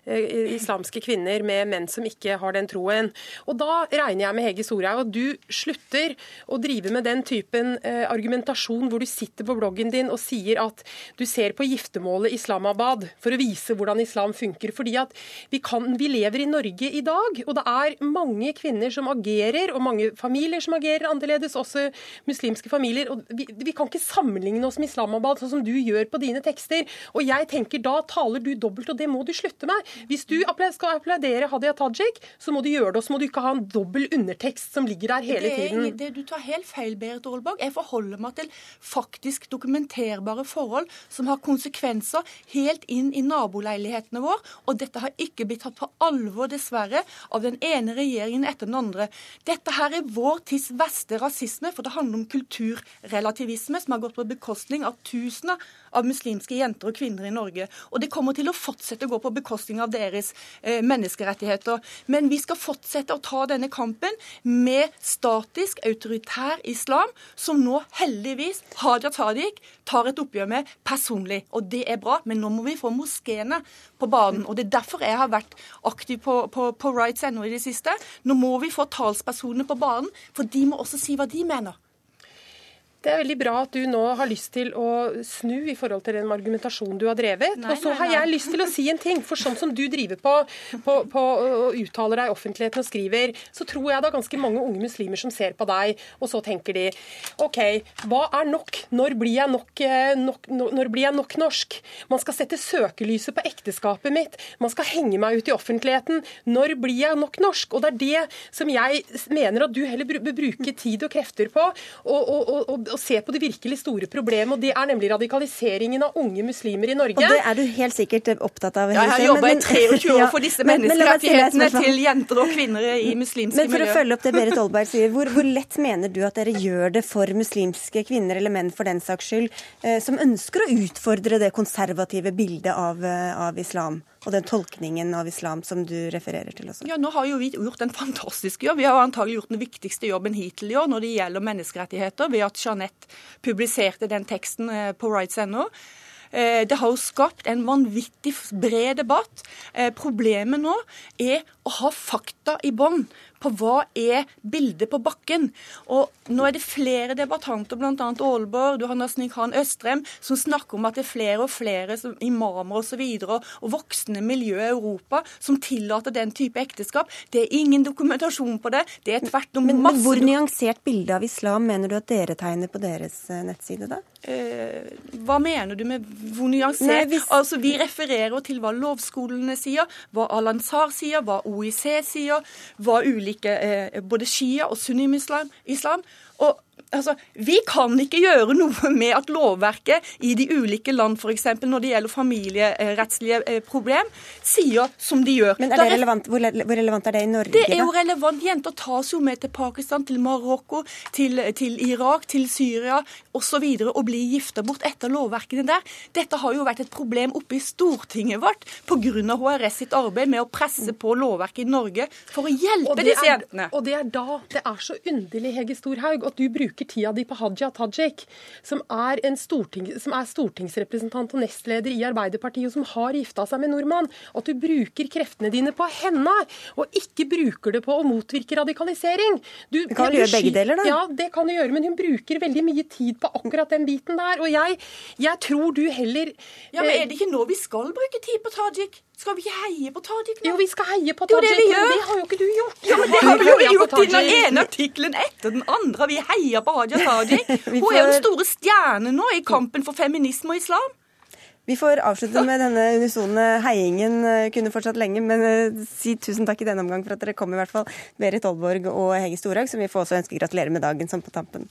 eh, islamske kvinner med menn som ikke har den troen. Og da regner jeg med Hege Storhaug at du slutter å drive med den typen eh, argumentasjon hvor du sitter på bloggen din og sier at du ser på giftermålet Islamabad for å vise hvordan islam funker. Fordi at vi, kan, vi lever i Norge i dag, og det er mange kvinner som agerer agerer, og mange familier som agerer annerledes, også muslimske familier. og vi, vi, kan ikke sammenligne oss med Islamabad sånn som du gjør på dine tekster. Og jeg tenker Da taler du dobbelt, og det må du slutte med. Hvis du skal applaudere Hadia Tajik, så må du gjøre det, og så må du ikke ha en dobbel undertekst som ligger der hele tiden. Det, det, du tar helt feil, Berit Aalborg. Jeg forholder meg til faktisk dokumenterbare forhold som har konsekvenser helt inn i naboleilighetene våre. Og dette har ikke blitt tatt på alvor, dessverre, av den ene regjeringen etter den andre. Dette her er vår tids verste rasisme, for det handler om kulturrelativisme som har gått på bekostning av tusener av muslimske jenter og kvinner i Norge. Og det kommer til å fortsette å gå på bekostning av deres eh, menneskerettigheter. Men vi skal fortsette å ta denne kampen med statisk, autoritær islam, som nå heldigvis Hadia Tadiq tar et oppgjør med personlig. Og det er bra, men nå må vi få moskeene på banen. Og det er derfor jeg har vært aktiv på, på, på Rights.no i det siste. Nå må vi få talspersonene på banen, for de må også si hva de mener. Det er veldig bra at du nå har lyst til å snu i forhold til den argumentasjonen du har drevet. Nei, og så har jeg lyst til å si en ting. For sånn som du driver på, på, på og uttaler deg i offentligheten og skriver, så tror jeg det er ganske mange unge muslimer som ser på deg, og så tenker de OK, hva er nok? Når blir jeg nok, eh, nok, når blir jeg nok norsk? Man skal sette søkelyset på ekteskapet mitt. Man skal henge meg ut i offentligheten. Når blir jeg nok norsk? Og det er det som jeg mener at du heller bør bruke tid og krefter på. og, og, og å se på det virkelig store problemet, og det er nemlig radikaliseringen av unge muslimer i Norge. Og det er du helt sikkert opptatt av. Ja, jeg har jobba i 23 år for disse menneskerettighetene til jenter og kvinner i muslimske miljøer. Men for å følge opp det Berit Olberg sier, hvor, hvor, lett mener du at dere gjør det for muslimske kvinner, eller menn for den saks skyld, eh, som ønsker å utfordre det konservative bildet av, eh, av islam? Og den tolkningen av islam som du refererer til også? Ja, Nå har jo vi gjort en fantastisk jobb. Vi har antagelig gjort den viktigste jobben hittil i år når det gjelder menneskerettigheter, ved at Jeanette publiserte den teksten eh, på rights.no. Eh, det har jo skapt en vanvittig bred debatt. Eh, problemet nå er å ha fakta i bånn på hva er bildet på bakken. Og nå er det flere debattanter, bl.a. Aalborg, du har Nasnik Khan Østrem, som snakker om at det er flere og flere som, imamer osv. Og, så og, og voksne miljø i Europa som tillater den type ekteskap. Det er ingen dokumentasjon på det. Det er tvert om men, masse Men hvor nyansert bilde av islam mener du at dere tegner på deres eh, nettside, da? Eh, hva mener du med hvor nyansert? Nei, hvis... Altså, Vi refererer til hva lovskolene sier, hva Al-Ansar sier, hva OIC sier, hva ulike eh, både shia og sunnimuslim islam. Og Altså, Vi kan ikke gjøre noe med at lovverket i de ulike land, f.eks. når det gjelder familierettslige eh, problem, sier som de gjør. Men er det relevant? Hvor, relevant er det i Norge? Det er jo relevant. Jenter tas jo med til Pakistan, til Marokko, til, til Irak, til Syria osv. Og, så videre, og blir gifta bort etter lovverkene der. Dette har jo vært et problem oppe i Stortinget vårt pga. HRS sitt arbeid med å presse på lovverket i Norge for å hjelpe disse jentene. Og det er da det er så underlig, Hege Storhaug, at du bruker bruker tida di på Hadia Tajik, som er, storting, som er, stortingsrepresentant og nestleder i Arbeiderpartiet, og som har gifta seg med nordmann, at du bruker kreftene dine på henne, og ikke bruker det på å motvirke radikalisering. Du, du kan du gjøre begge deler, da. Ja, det kan du gjøre, men hun bruker veldig mye tid på akkurat den biten der. Og jeg, jeg tror du heller Ja, men Er det ikke nå vi skal bruke tid på Tajik? Skal vi heie på Tajik nå? Jo, vi skal heie på Tajik, det men det har jo ikke du gjort. Ja, men Det har vi jo gjort i den ene artikkelen etter den andre. Vi heier på Hadia Tajik. Hun er jo den store stjerne nå i kampen for feminisme og islam. Vi får avslutte med denne unisone heiingen. Kunne fortsatt lenge, men uh, si tusen takk i denne omgang for at dere kom, i hvert fall. Berit Aalborg og Hege Storhaug, som vi får også ønske gratulerer med dagen sånn på tampen.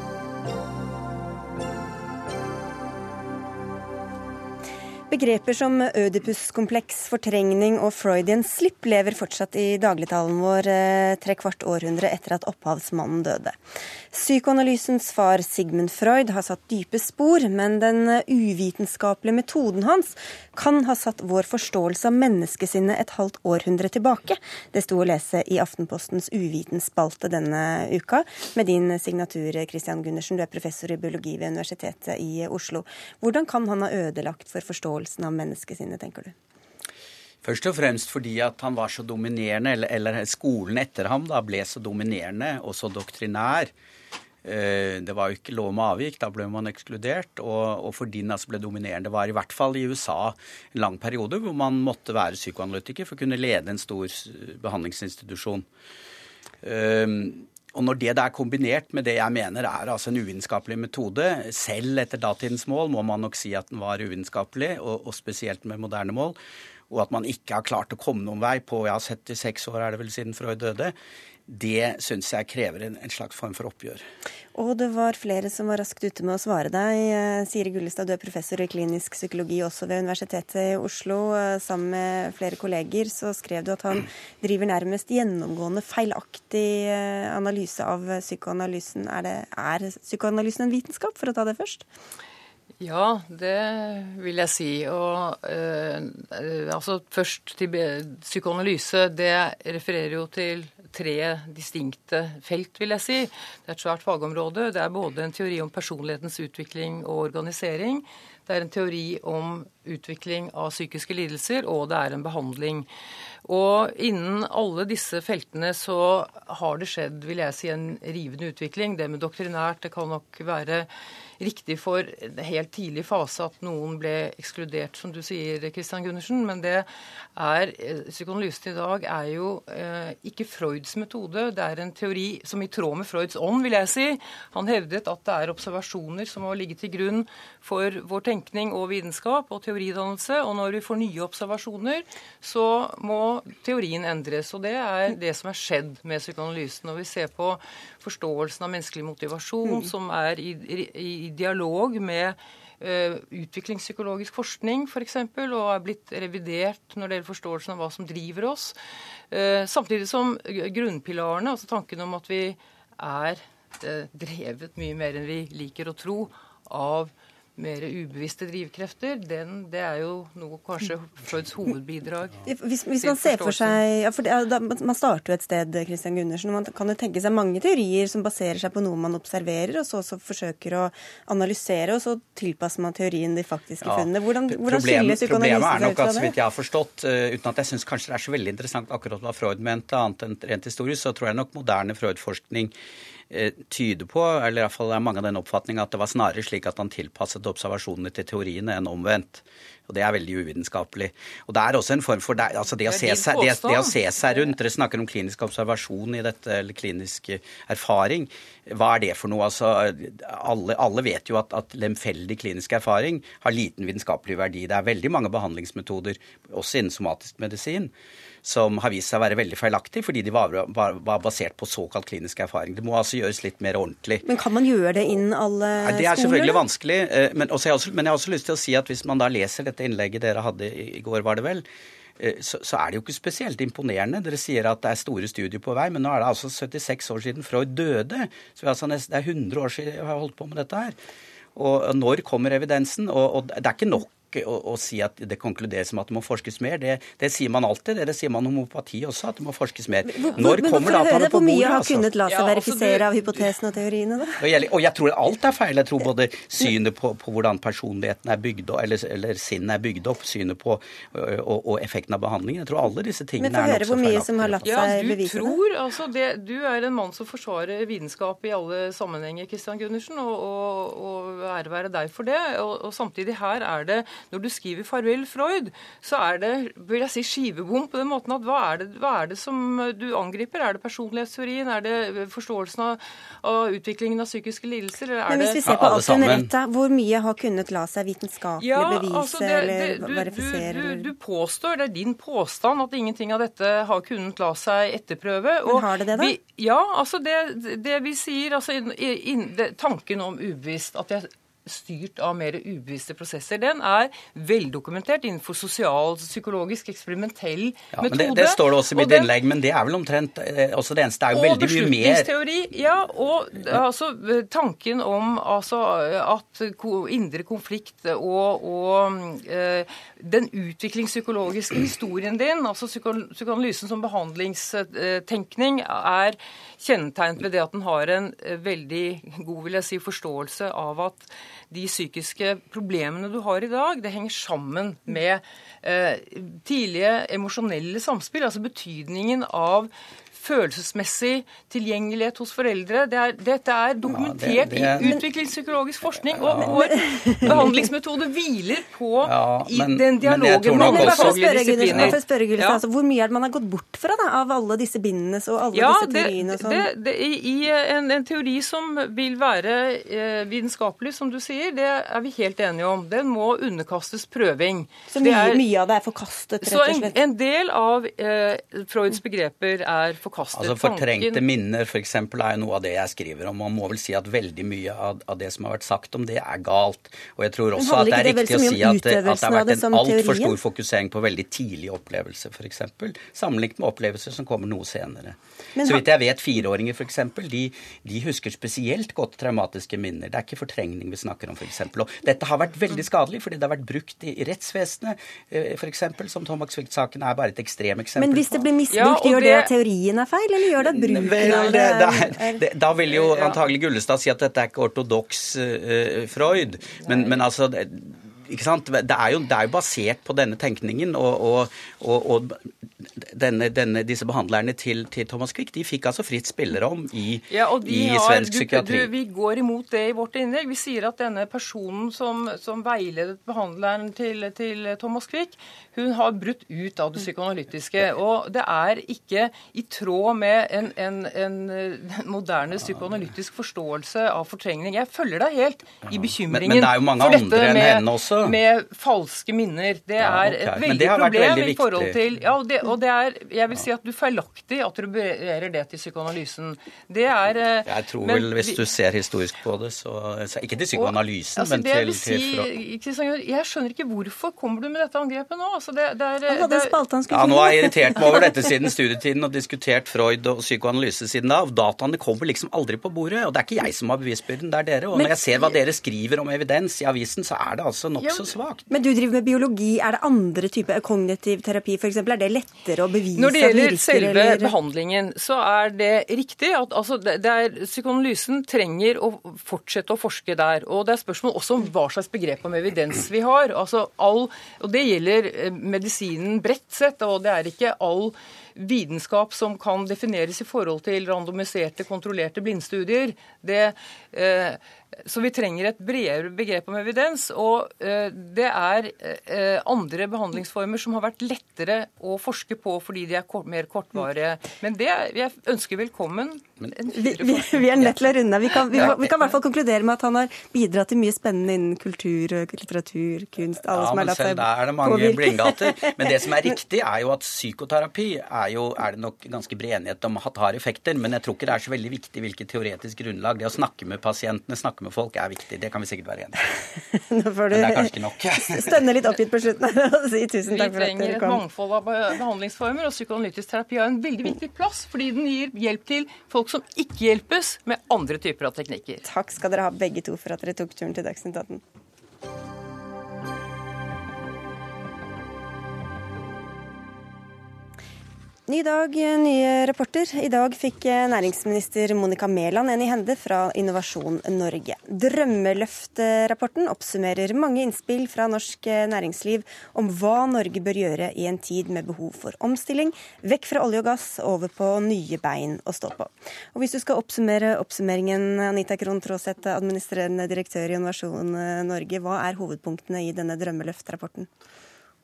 Begreper som ødipuskompleks, fortrengning og Freudian slip lever fortsatt i dagligtalen vår eh, tre kvart århundre etter at opphavsmannen døde. Psykoanalysens far Sigmund Freud har satt dype spor, men den uvitenskapelige metoden hans kan ha satt vår forståelse av menneskesinnet et halvt århundre tilbake. Det sto å lese i Aftenpostens Uvitenspalte denne uka, med din signatur, Christian Gundersen. Du er professor i biologi ved Universitetet i Oslo. Hvordan kan han ha ødelagt for forståelsen forståelsen av sine, tenker du? Først og fremst fordi at han var så dominerende, eller, eller skolen etter ham da ble så dominerende og så doktrinær. Eh, det var jo ikke lov med avvik, da ble man ekskludert. Og, og fordi altså ble dominerende, var i hvert fall i USA en lang periode hvor man måtte være psykoanalytiker for å kunne lede en stor behandlingsinstitusjon. Eh, og når det er kombinert med det jeg mener er altså en uvitenskapelig metode, selv etter datidens mål må man nok si at den var uvitenskapelig, og, og, spesielt med moderne mål, og at man ikke har klart å komme noen vei på ja, 76 år er det vel siden Freud døde, det syns jeg krever en, en, slags form for oppgjør. Og det var flere som var raskt ute med å svare deg. Eh, Siri Gullestad, du er professor i klinisk psykologi også ved Universitetet i Oslo. Eh, sammen med flere kolleger så skrev du at han driver nærmest gjennomgående feilaktig eh, analyse av psykoanalysen. Er, det, er psykoanalysen en vitenskap, for å ta det først? Ja, det vil jeg si. Og eh, altså først til psykoanalyse. Det refererer jo til tre distinkte felt, vil jeg si. Det er et svært fagområde. Det er både en teori om personlighetens utvikling og organisering. Det er en teori om utvikling av psykiske lidelser, og det er en behandling. Og innen alle disse feltene så har det skjedd, vil jeg si, en rivende utvikling. Det med doktrinært, det kan nok være riktig for helt tidlig fase at noen ble ekskludert, som du sier, Christian Gundersen. Men det er eh, Psykoanalysen i dag er jo eh, ikke Freuds metode. Det er en teori som i tråd med Freuds ånd, vil jeg si. Han hevdet at det er observasjoner som må ligge til grunn for vår tenkning og vitenskap. Og teoridannelse, og når vi får nye observasjoner, så må teorien endres. Og det er det som er skjedd med psykoanalysen. Når vi ser på forståelsen av menneskelig motivasjon, mm. som er i, i dialog med uh, utviklingspsykologisk forskning f.eks., for og er blitt revidert når det gjelder forståelsen av hva som driver oss. Uh, samtidig som grunnpilarene, altså tanken om at vi er uh, drevet mye mer enn vi liker å tro av mer ubevisste drivkrefter, den, det er jo noe kanskje Freuds hovedbidrag. Hvis, hvis man ser for seg, ja, for det, da, Man starter jo et sted, Christian Gundersen, og man kan jo tenke seg mange teorier som baserer seg på noe man observerer, og så, så forsøker å analysere, og så tilpasser man teorien de faktiske ja, funnene. Hvordan, hvordan Problem, skilles? Problemet er nok at, så vidt jeg har forstått, uh, uten at jeg syns kanskje det er så veldig interessant akkurat hva Freud mente, annet enn rent historisk, så tror jeg nok moderne Freud-forskning tyder på, eller iallfall er mange av den oppfatning at det var snarere slik at han tilpasset observasjonene til teoriene enn omvendt. Og Det er veldig uvitenskapelig. Og Det er også en form for det, altså det, å, se seg, det, det å se seg rundt Dere snakker om klinisk observasjon i dette, eller klinisk erfaring. Hva er det for noe? Altså, alle, alle vet jo at, at lemfeldig klinisk erfaring har liten vitenskapelig verdi. Det er veldig mange behandlingsmetoder, også innen somatisk medisin, som har vist seg å være veldig feilaktig fordi de var, var, var, basert på såkalt klinisk erfaring. Det må altså gjøres litt mer ordentlig. Men kan man gjøre det innen alle skoler? Det er selvfølgelig vanskelig. Eh, men, også, men jeg har også lyst til å si at hvis man da leser dette innlegget dere hadde i går, var det vel, så, så, er det jo ikke spesielt imponerende. Dere sier at det er store studier på vei, men nå er det altså 76 år siden Freud døde. Så altså nesten, det er 100 år siden jeg har holdt på med dette her. Og når kommer evidensen? Og, og det er ikke nok å, å, si at det konkluderes med at det må forskes mer. Det, det sier man alltid. Det, det sier man om homopati også, at det må forskes mer. Når men, kommer dataene på bordet? Hvor mye har altså? kunnet la seg ja, altså, verifisere av hypotesene og teoriene? da? Og jeg, og jeg, tror alt er feil. Jeg tror både synet på, på hvordan personligheten er bygd opp, eller, eller sinnet er bygd opp, synet på og, og, effekten av behandlingen. Jeg tror alle disse tingene er nokså feilaktige. Men få høre hvor mye som har latt seg bevise tror, det. Altså, det. Du er en mann som forsvarer vitenskap i alle sammenhenger, Christian Gundersen, og, og, og ære være deg for det. Og, og samtidig her er det, når du skriver 'Farvel, Freud', så er det vil jeg si, skivebom på den måten at hva er, det, hva er det som du angriper? Er det personlighetsteorien? Er det forståelsen av, av utviklingen av psykiske lidelser? Men hvis vi ser på alt under ett, hvor mye har kunnet la seg vitenskapelig ja, bevise altså det, det, eller du, verifisere? Du, du, du, påstår, det er din påstand, at ingenting av dette har kunnet la seg etterprøve. Men har det det, da? Vi, ja, altså det, det vi sier, altså in, in, tanken om ubevisst, at jeg styrt av mer ubevisste prosesser. Den er veldokumentert innenfor sosial, psykologisk, eksperimentell ja, metode. Det, det, står det også i mitt og innlegg, men det er vel omtrent eh, også det eneste. Det er jo veldig mye mer Og beslutningsteori, Ja, og altså, tanken om altså, at indre konflikt og, og den utviklingspsykologiske historien din, altså psykoanalysen som behandlingstenkning, er kjennetegnet ved det at den har en eh, veldig god vil jeg si, forståelse av at de psykiske problemene du har i dag, det henger sammen med eh, tidlige emosjonelle samspill. Altså betydningen av følelsesmessig tilgjengelighet hos foreldre. Det er, dette er dokumentert ja, det, det er, i utviklingspsykologisk forskning, og vår behandlingsmetode hviler på ja, men, den dialogen med faglige disipliner. Ja. Altså, hvor mye er det man har gått bort fra da, av alle disse bindene og alle ja, disse teoriene? og sånn? Det, I, i en, en, teori som vil være eh, vitenskapelig, som du sier, det er vi helt enige om. Den må underkastes prøving. Så mye, er, mye av det er forkastet, rett og slett? Så en, en del av eh, Freuds begreper er forkastet forkastet altså, Fortrengte tanken. minner for eksempel, er jo noe av det jeg skriver om. Man må vel si at veldig mye av, av, det som har vært sagt om det, er galt. Og jeg tror også at det er riktig å si at, at, det har vært en altfor stor fokusering på veldig tidlig opplevelse, f.eks. Sammenlignet med opplevelser som kommer noe senere. Men, så vidt jeg vet, fireåringer f.eks., de, de husker spesielt godt traumatiske minner. Det er ikke fortrengning vi snakker om, f.eks. Og dette har vært veldig skadelig, fordi det har vært brukt i rettsvesenet, eh, f.eks., som Thomas Swift-saken er bare et ekstremeksempel Men hvis det blir misbrukt, ja, gjør det, det teorien er feil, eller gjør det at bruken av det, er, det? Da vil jo antagelig Gullestad si at dette er ikke ortodoks uh, Freud, men, men altså ikke sant? Det er, jo, det er jo basert på denne tenkningen. Og, og, og, denne, denne, disse behandlerne til, til, Thomas Quick de fikk altså fritt spillerom i, ja, i har, svensk psykiatri. Du, vi går imot det i vårt innlegg. Vi sier at denne personen som, som veiledet behandleren til, til, Thomas Quick, hun har brutt ut av det psykoanalytiske. Og det er ikke i tråd med en, en, en moderne psykoanalytisk forståelse av fortrengning. Jeg følger deg helt i bekymringen men, men det er jo mange for dette med, med falske minner. Det er ja, okay. et veldig problem veldig i forhold til ja, og, det, og det er, Jeg vil si at du feilaktig attribuerer det til psykoanalysen. Det er eh, Jeg tror men, vel, hvis du ser historisk på det, så, så Ikke til psykoanalysen, og, altså, men til, si, til Jeg skjønner ikke hvorfor kommer du med dette angrepet nå? Altså, det, det er, han hadde en spalte han skulle Ja, nå har jeg irritert meg over dette siden studietiden og diskutert Freud og psykoanalyse siden da. Dataene kommer liksom aldri på bordet. Og det er ikke jeg som har bevisbyrden, det er dere. Og men, når jeg ser hva dere skriver om evidens i avisen, så er det altså nokså svakt. Men du driver med biologi. Er det andre typer kognitiv terapi f.eks.? Er det lettere å bevise Når det gjelder selve eller? behandlingen, så er det riktig at altså, det er, psykoanalysen trenger å fortsette å forske der. Og det er spørsmål også om hva slags begrep om evidens vi har. Altså all, og Det gjelder eh, medisinen bredt sett, og det er ikke all vitenskap som kan defineres i forhold til randomiserte, kontrollerte blindstudier. Det, eh, så vi trenger et bredere begrep om evidens. Og eh, det er eh, andre behandlingsformer som har vært lettere å forske på fordi de er mer kortvarige. Men det jeg ønsker velkommen. Vi, vi, vi, er nødt til å runde. Vi kan, vi, vi kan i hvert fall konkludere med at han har bidratt til mye spennende innen kultur, litteratur, kunst. alle ja, som har latt seg Der er det mange blindgater. Men det som er riktig, er jo at psykoterapi er, jo, er det nok ganske bred enighet om at har effekter. Men jeg tror ikke det er så veldig viktig hvilket teoretisk grunnlag. Det å snakke med pasientene, snakke snakke med folk er viktig. Det kan vi sikkert være enige om. Nå får du Men det er kanskje ikke nok. stønne litt oppgitt på slutten her og si tusen takk for at dere kom. Vi trenger et mangfold av behandlingsformer, og psykoanalytisk terapi har en veldig viktig plass, fordi den gir hjelp til folk som ikke hjelpes med andre typer av teknikker. Takk skal dere ha begge to for at dere tok turen til Dagsnytt 18. Ny dag, nye rapporter. I dag fikk næringsminister Monica Mæland en i hende fra Innovasjon Norge. Drømmeløftrapporten oppsummerer mange innspill fra norsk næringsliv om hva Norge bør gjøre i en tid med behov for omstilling, vekk fra olje og gass, over på nye bein å stå på. Og Hvis du skal oppsummere oppsummeringen, Anita Krohn Traaseth, administrerende direktør i Innovasjon Norge, hva er hovedpunktene i denne drømmeløftrapporten?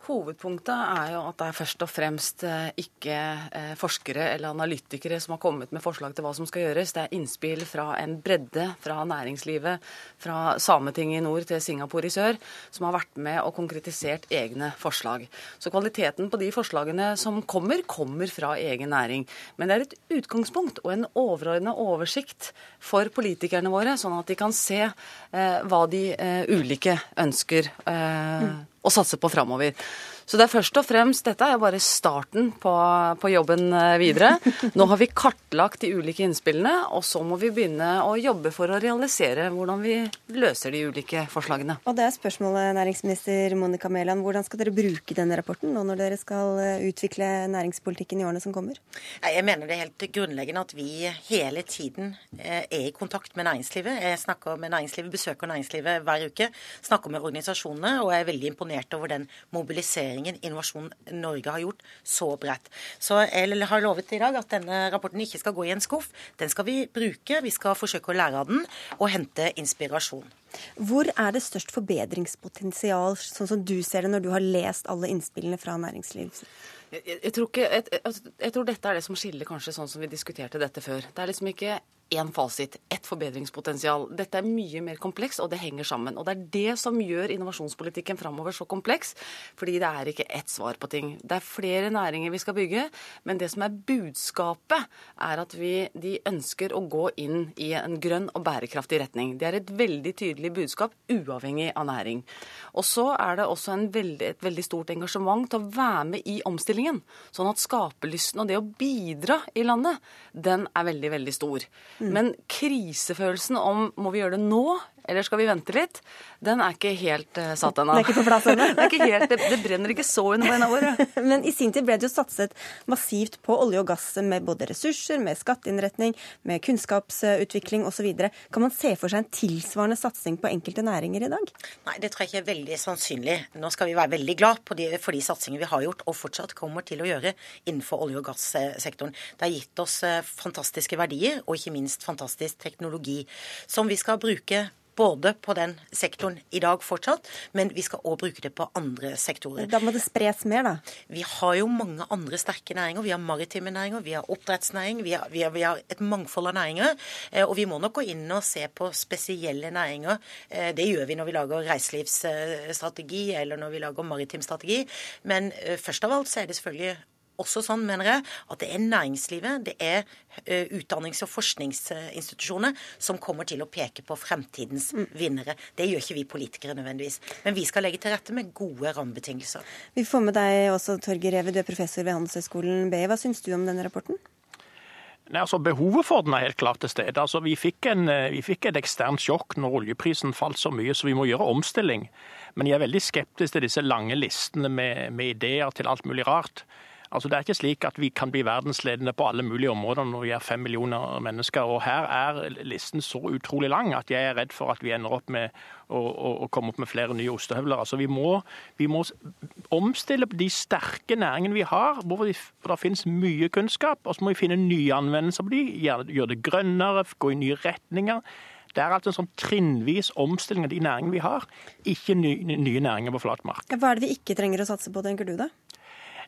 Hovedpunktet er jo at det er først og fremst eh, ikke eh, forskere eller analytikere som har kommet med forslag til hva som skal gjøres. Det er innspill fra en bredde fra næringslivet, fra Sametinget i nord til Singapore i sør, som har vært med og konkretisert egne forslag. Så kvaliteten på de forslagene som kommer, kommer fra egen næring. Men det er et utgangspunkt og en overordna oversikt for politikerne våre, sånn at de kan se eh, hva de ulike ønsker. Eh, mm å satse på framover. Så det er først og fremst Dette er jo bare starten på, på, jobben eh, videre. Nå har vi kartlagt de ulike innspillene, og så må vi begynne å jobbe for å realisere hvordan vi løser de ulike forslagene. Og det er spørsmålet, næringsminister Monica Mæland. Hvordan skal dere bruke denne rapporten nå når dere skal eh, utvikle næringspolitikken i årene som kommer? Jeg mener det er helt grunnleggende at vi hele tiden eh, er i kontakt med næringslivet. Jeg snakker med næringslivet, besøker næringslivet hver uke. Snakker med organisasjonene, og er veldig imponert over den mobiliseringen vurderingen Innovasjon Norge har gjort, så bredt. Så jeg har lovet i dag at denne rapporten ikke skal gå i en skuff. Den skal vi bruke. Vi skal forsøke å lære av den og hente inspirasjon. Hvor er det størst forbedringspotensial, sånn som du ser det når du har lest alle innspillene fra næringsliv? Jeg, jeg, tror ikke, jeg, altså, jeg, tror dette er det som skiller kanskje sånn som vi diskuterte dette før. Det er liksom ikke én fasit, ett forbedringspotensial. Dette er mye mer kompleks, og det henger sammen. Og det er det som gjør innovasjonspolitikken framover så kompleks, fordi det er ikke ett svar på ting. Det er flere næringer vi skal bygge, men det som er budskapet, er at vi, de ønsker å gå inn i en grønn og bærekraftig retning. Det er et veldig tydelig budskap, uavhengig av næring. Og så er det også veldig, et veldig stort engasjement til å være med i omstillingen, sånn at skaperlysten og det å bidra i landet, den er veldig, veldig stor. Men krisefølelsen om må vi gjøre det nå eller skal vi vente litt, den er ikke helt uh, satt ennå. Det er ikke på plass ennå? det, det, det, brenner ikke så under beina våre. Men i sin tid ble det jo satset massivt på olje og gass med både ressurser, med skatteinnretning, med kunnskapsutvikling osv. Kan man se for seg en tilsvarende satsing på enkelte næringer i dag? Nei, det tror jeg ikke er veldig sannsynlig. Nå skal vi være veldig glad de, for de satsingene vi har gjort og fortsatt kommer til å gjøre innenfor olje- og gassektoren. Det har gitt oss eh, fantastiske verdier og ikke minst fantastisk teknologi som vi skal bruke både på den sektoren i dag fortsatt, men vi skal òg bruke det på andre sektorer. Da må det spres mer, da? Vi har jo mange andre sterke næringer. Vi har maritime næringer, vi har oppdrettsnæring, vi har, vi har, vi har et mangfold av næringer. Eh, og vi må nok gå inn og se på spesielle næringer. Eh, det gjør vi når vi lager reiselivsstrategi eller når vi lager maritim strategi. Men eh, først av alt så er det selvfølgelig også sånn, mener jeg, at det er næringslivet, det er uh, utdannings- og forskningsinstitusjoner som kommer til å peke på fremtidens mm. vinnere. Det gjør ikke vi politikere nødvendigvis. Men vi skal legge til rette med gode rammebetingelser. Vi får med deg også, Torgeir Reve, du er professor ved Handelshøyskolen BI. Hva syns du om denne rapporten? Nei, altså Behovet for den er helt klart til stede. Altså, vi, fikk en, eh, vi fikk et eksternt sjokk når oljeprisen falt så mye, så vi må gjøre omstilling. Men jeg er veldig skeptisk til disse lange listene med, med ideer til alt mulig rart. Altså, Det er ikke slik at vi kan bli verdensledende på alle mulige områder når vi er fem millioner mennesker. og Her er listen så utrolig lang at jeg er redd for at vi ender opp med å, å, å komme opp med flere nye ostehøvler. Altså, vi må, vi må omstille de sterke næringene vi har, hvor, vi, hvor det finnes mye kunnskap. Og så må vi finne nye anvendelser på de, gjøre det grønnere, gå i nye retninger. Det er altså en sånn trinnvis omstilling av de næringene vi har, ikke nye, nye næringer på flat mark. Hva er det vi ikke trenger å satse på, tenker du da?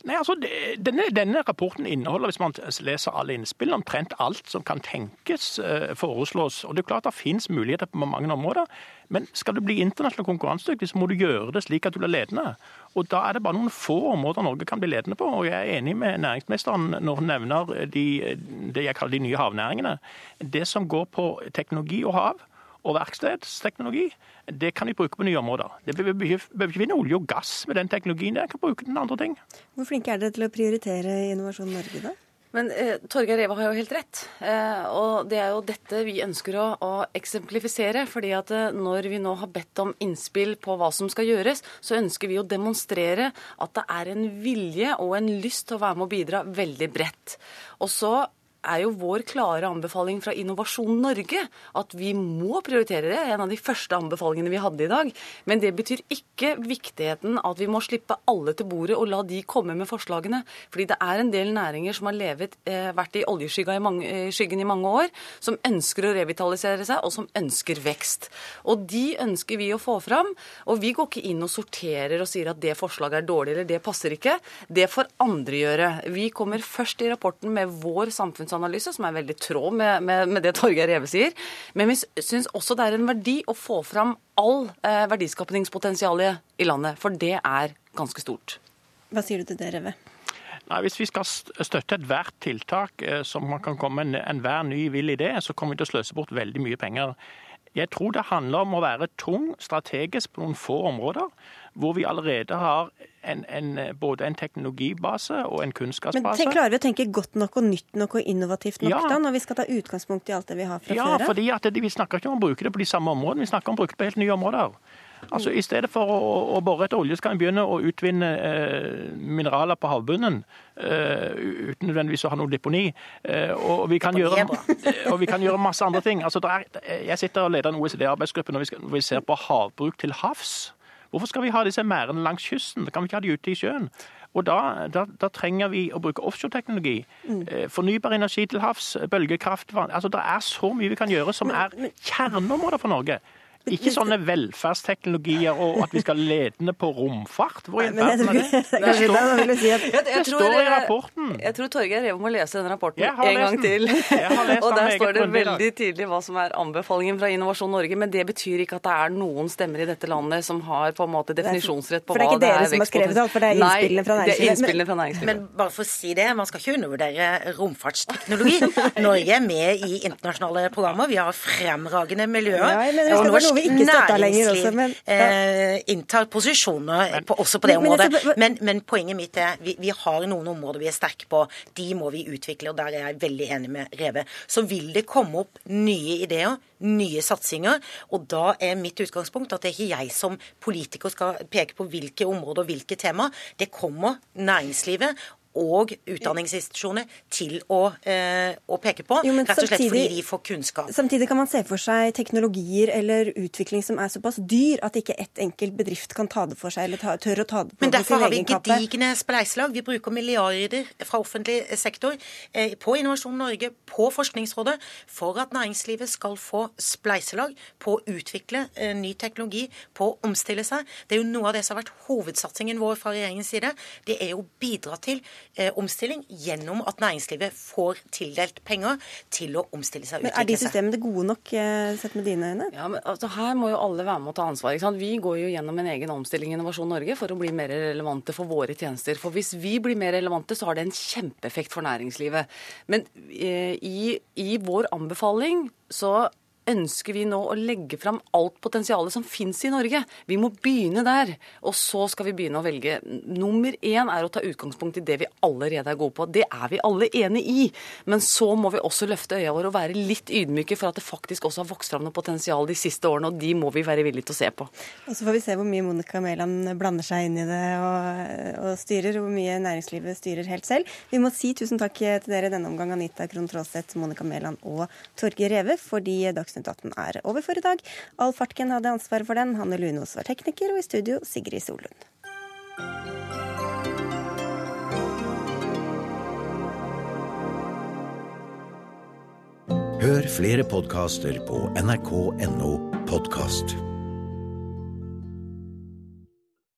Nei, altså, denne, denne, rapporten inneholder, hvis man leser alle innspillene, omtrent alt som kan tenkes uh, foreslås. Og Det er klart det finnes muligheter på mange områder, men skal du bli internasjonalt konkurransedyktig, så må du gjøre det slik at du blir ledende. Og Da er det bare noen få områder Norge kan bli ledende på. og Jeg er enig med næringsministeren når hun nevner de, det jeg kaller de nye havnæringene. Det som går på teknologi og hav, og verkstedsteknologi, det kan vi bruke på nye områder. Det behøver ikke finne olje og gass med den teknologien. Vi kan bruke den andre ting. Hvor flinke er dere til å prioritere Innovasjon Norge, da? Men eh, Torgeir Reva har jo helt rett. Eh, og det er jo dette vi ønsker å, å eksemplifisere. fordi at eh, når vi nå har bedt om innspill på hva som skal gjøres, så ønsker vi å demonstrere at det er en vilje og en lyst til å være med å bidra veldig bredt. Og så er jo vår klare anbefaling fra Innovasjon Norge at vi må prioritere det. En av de første anbefalingene vi hadde i dag. Men det betyr ikke viktigheten at vi må slippe alle til bordet og la de komme med forslagene. Fordi det er en del næringer som har levet, eh, vært i oljeskyggen i, mange, i mange år, som ønsker å revitalisere seg, og som ønsker vekst. Og de ønsker vi å få fram. Og vi går ikke inn og sorterer og sier at det forslaget er dårlig eller det passer ikke. Det får andre gjøre. Vi kommer først i rapporten med vår samfunns samfunnsanalyse, som er veldig tråd med, med, med det Torgeir Reve sier. Men vi syns også det er en verdi å få fram all eh, verdiskapningspotensialet i landet, for det er ganske stort. Hva sier du til det, Reve? Nei, Hvis vi skal støtte ethvert tiltak eh, som man kan komme med enhver ny vill idé, så kommer vi til å sløse bort veldig mye penger. Jeg tror det handler om å være tung strategisk på noen få områder, hvor vi allerede har en, en, både en teknologibase og en kunnskapsbase. Men tenk, Klarer vi å tenke godt nok og nytt nok og innovativt nok ja. da, når vi skal ta utgangspunkt i alt det vi har fra ja, før? Ja, fordi at det, vi snakker ikke om å bruke det på de samme områdene, vi snakker om å bruke det på helt nye områder. Altså I stedet for å, å bore etter olje, skal en begynne å utvinne eh, mineraler på havbunnen eh, uten nødvendigvis å ha noe deponi. Eh, og, vi gjøre, og, vi kan gjøre, masse andre ting. Altså, er, jeg sitter og leder en OECD-arbeidsgruppe når, når, vi ser på havbruk til havs. Hvorfor skal vi ha disse merdene langs kysten? Kan vi ikke ha de ute i sjøen. Og da, da, da, trenger vi å bruke offshoreteknologi. Mm. Eh, fornybar energi til havs, bølgekraft altså Det er så mye vi kan gjøre som er kjerneområder for Norge. Ikke sånne velferdsteknologier og at vi skal ledende på romfart. Hvor i verden er det? Det står, i rapporten. Jeg tror Torgeir Revo må lese denne rapporten en gang til. Og der står det veldig tydelig hva som er anbefalingen fra Innovasjon Norge. Men det betyr ikke at det er noen stemmer i dette landet som har på en måte definisjonsrett på hva det er vekstpotensial. For det er ikke dere som har skrevet det, for. Det er innspillene fra næringslivet. Men bare for å si det, man skal ikke undervurdere romfartsteknologi. Norge er med i internasjonale programmer. Vi har fremragende miljøer. Ja, og vi ikke støtta lenger også, men ja. eh, inntar posisjoner på, også på det men, området. Men, men, men, poenget mitt er vi, vi har noen områder vi er sterke på. De må vi utvikle, og der er jeg veldig enig med Reve. Så vil det komme opp nye ideer, nye satsinger. Og da er mitt utgangspunkt at det er ikke jeg som politiker skal peke på hvilke områder og hvilke tema. Det kommer næringslivet og utdanningsinstitusjoner til å, eh, å peke på. Jo, rett og slett samtidig, fordi de får kunnskap. Samtidig kan man se for seg teknologier eller utvikling som er såpass dyr at ikke ett enkelt bedrift kan ta det for seg, eller ta, tør å ta det på, Men derfor har vi gedigne spleiselag. Vi bruker milliarder fra offentlig sektor eh, på Innovasjon Norge, på Forskningsrådet, for at næringslivet skal få spleiselag på å utvikle eh, ny teknologi, på å omstille seg. Det er jo noe av det som har vært hovedsatsingen vår fra regjeringens side. Det er jo å bidra til eh, omstilling gjennom at næringslivet får tildelt penger til å omstille seg og utvikle seg. Men Er de systemene gode nok, eh, sett med dine øyne? Ja, men altså, Her må jo alle være med å ta ansvar. Vi går jo gjennom en egen omstilling i Innovasjon Norge for å bli mer relevante for våre tjenester. For hvis vi blir mer relevante, så har det en kjempeeffekt for næringslivet. Men eh, i, i vår anbefaling så ønsker vi nå å legge fram alt potensialet som fins i Norge. Vi må begynne der. Og så skal vi begynne å velge. Nummer én er å ta utgangspunkt i det vi allerede er gode på. Det er vi alle enig i. Men så må vi også løfte øya våre og være litt ydmyke for at det faktisk også har vokst fram noe potensial de siste årene, og de må vi være villige til å se på. Og så får vi se hvor mye Monica Mæland blander seg inn i det og, og styrer, hvor mye næringslivet styrer helt selv. Vi må si tusen takk til dere denne omgang, Anita Krohn Traaseth, Monica Mæland og Torgeir Reve, fordi Dagsnytt Dagsnytt 18 er over for i dag. Alf Fartken hadde ansvaret for den. Hanne Lunås var tekniker, og i studio Sigrid Solund. Hør flere podkaster på nrk.no podkast.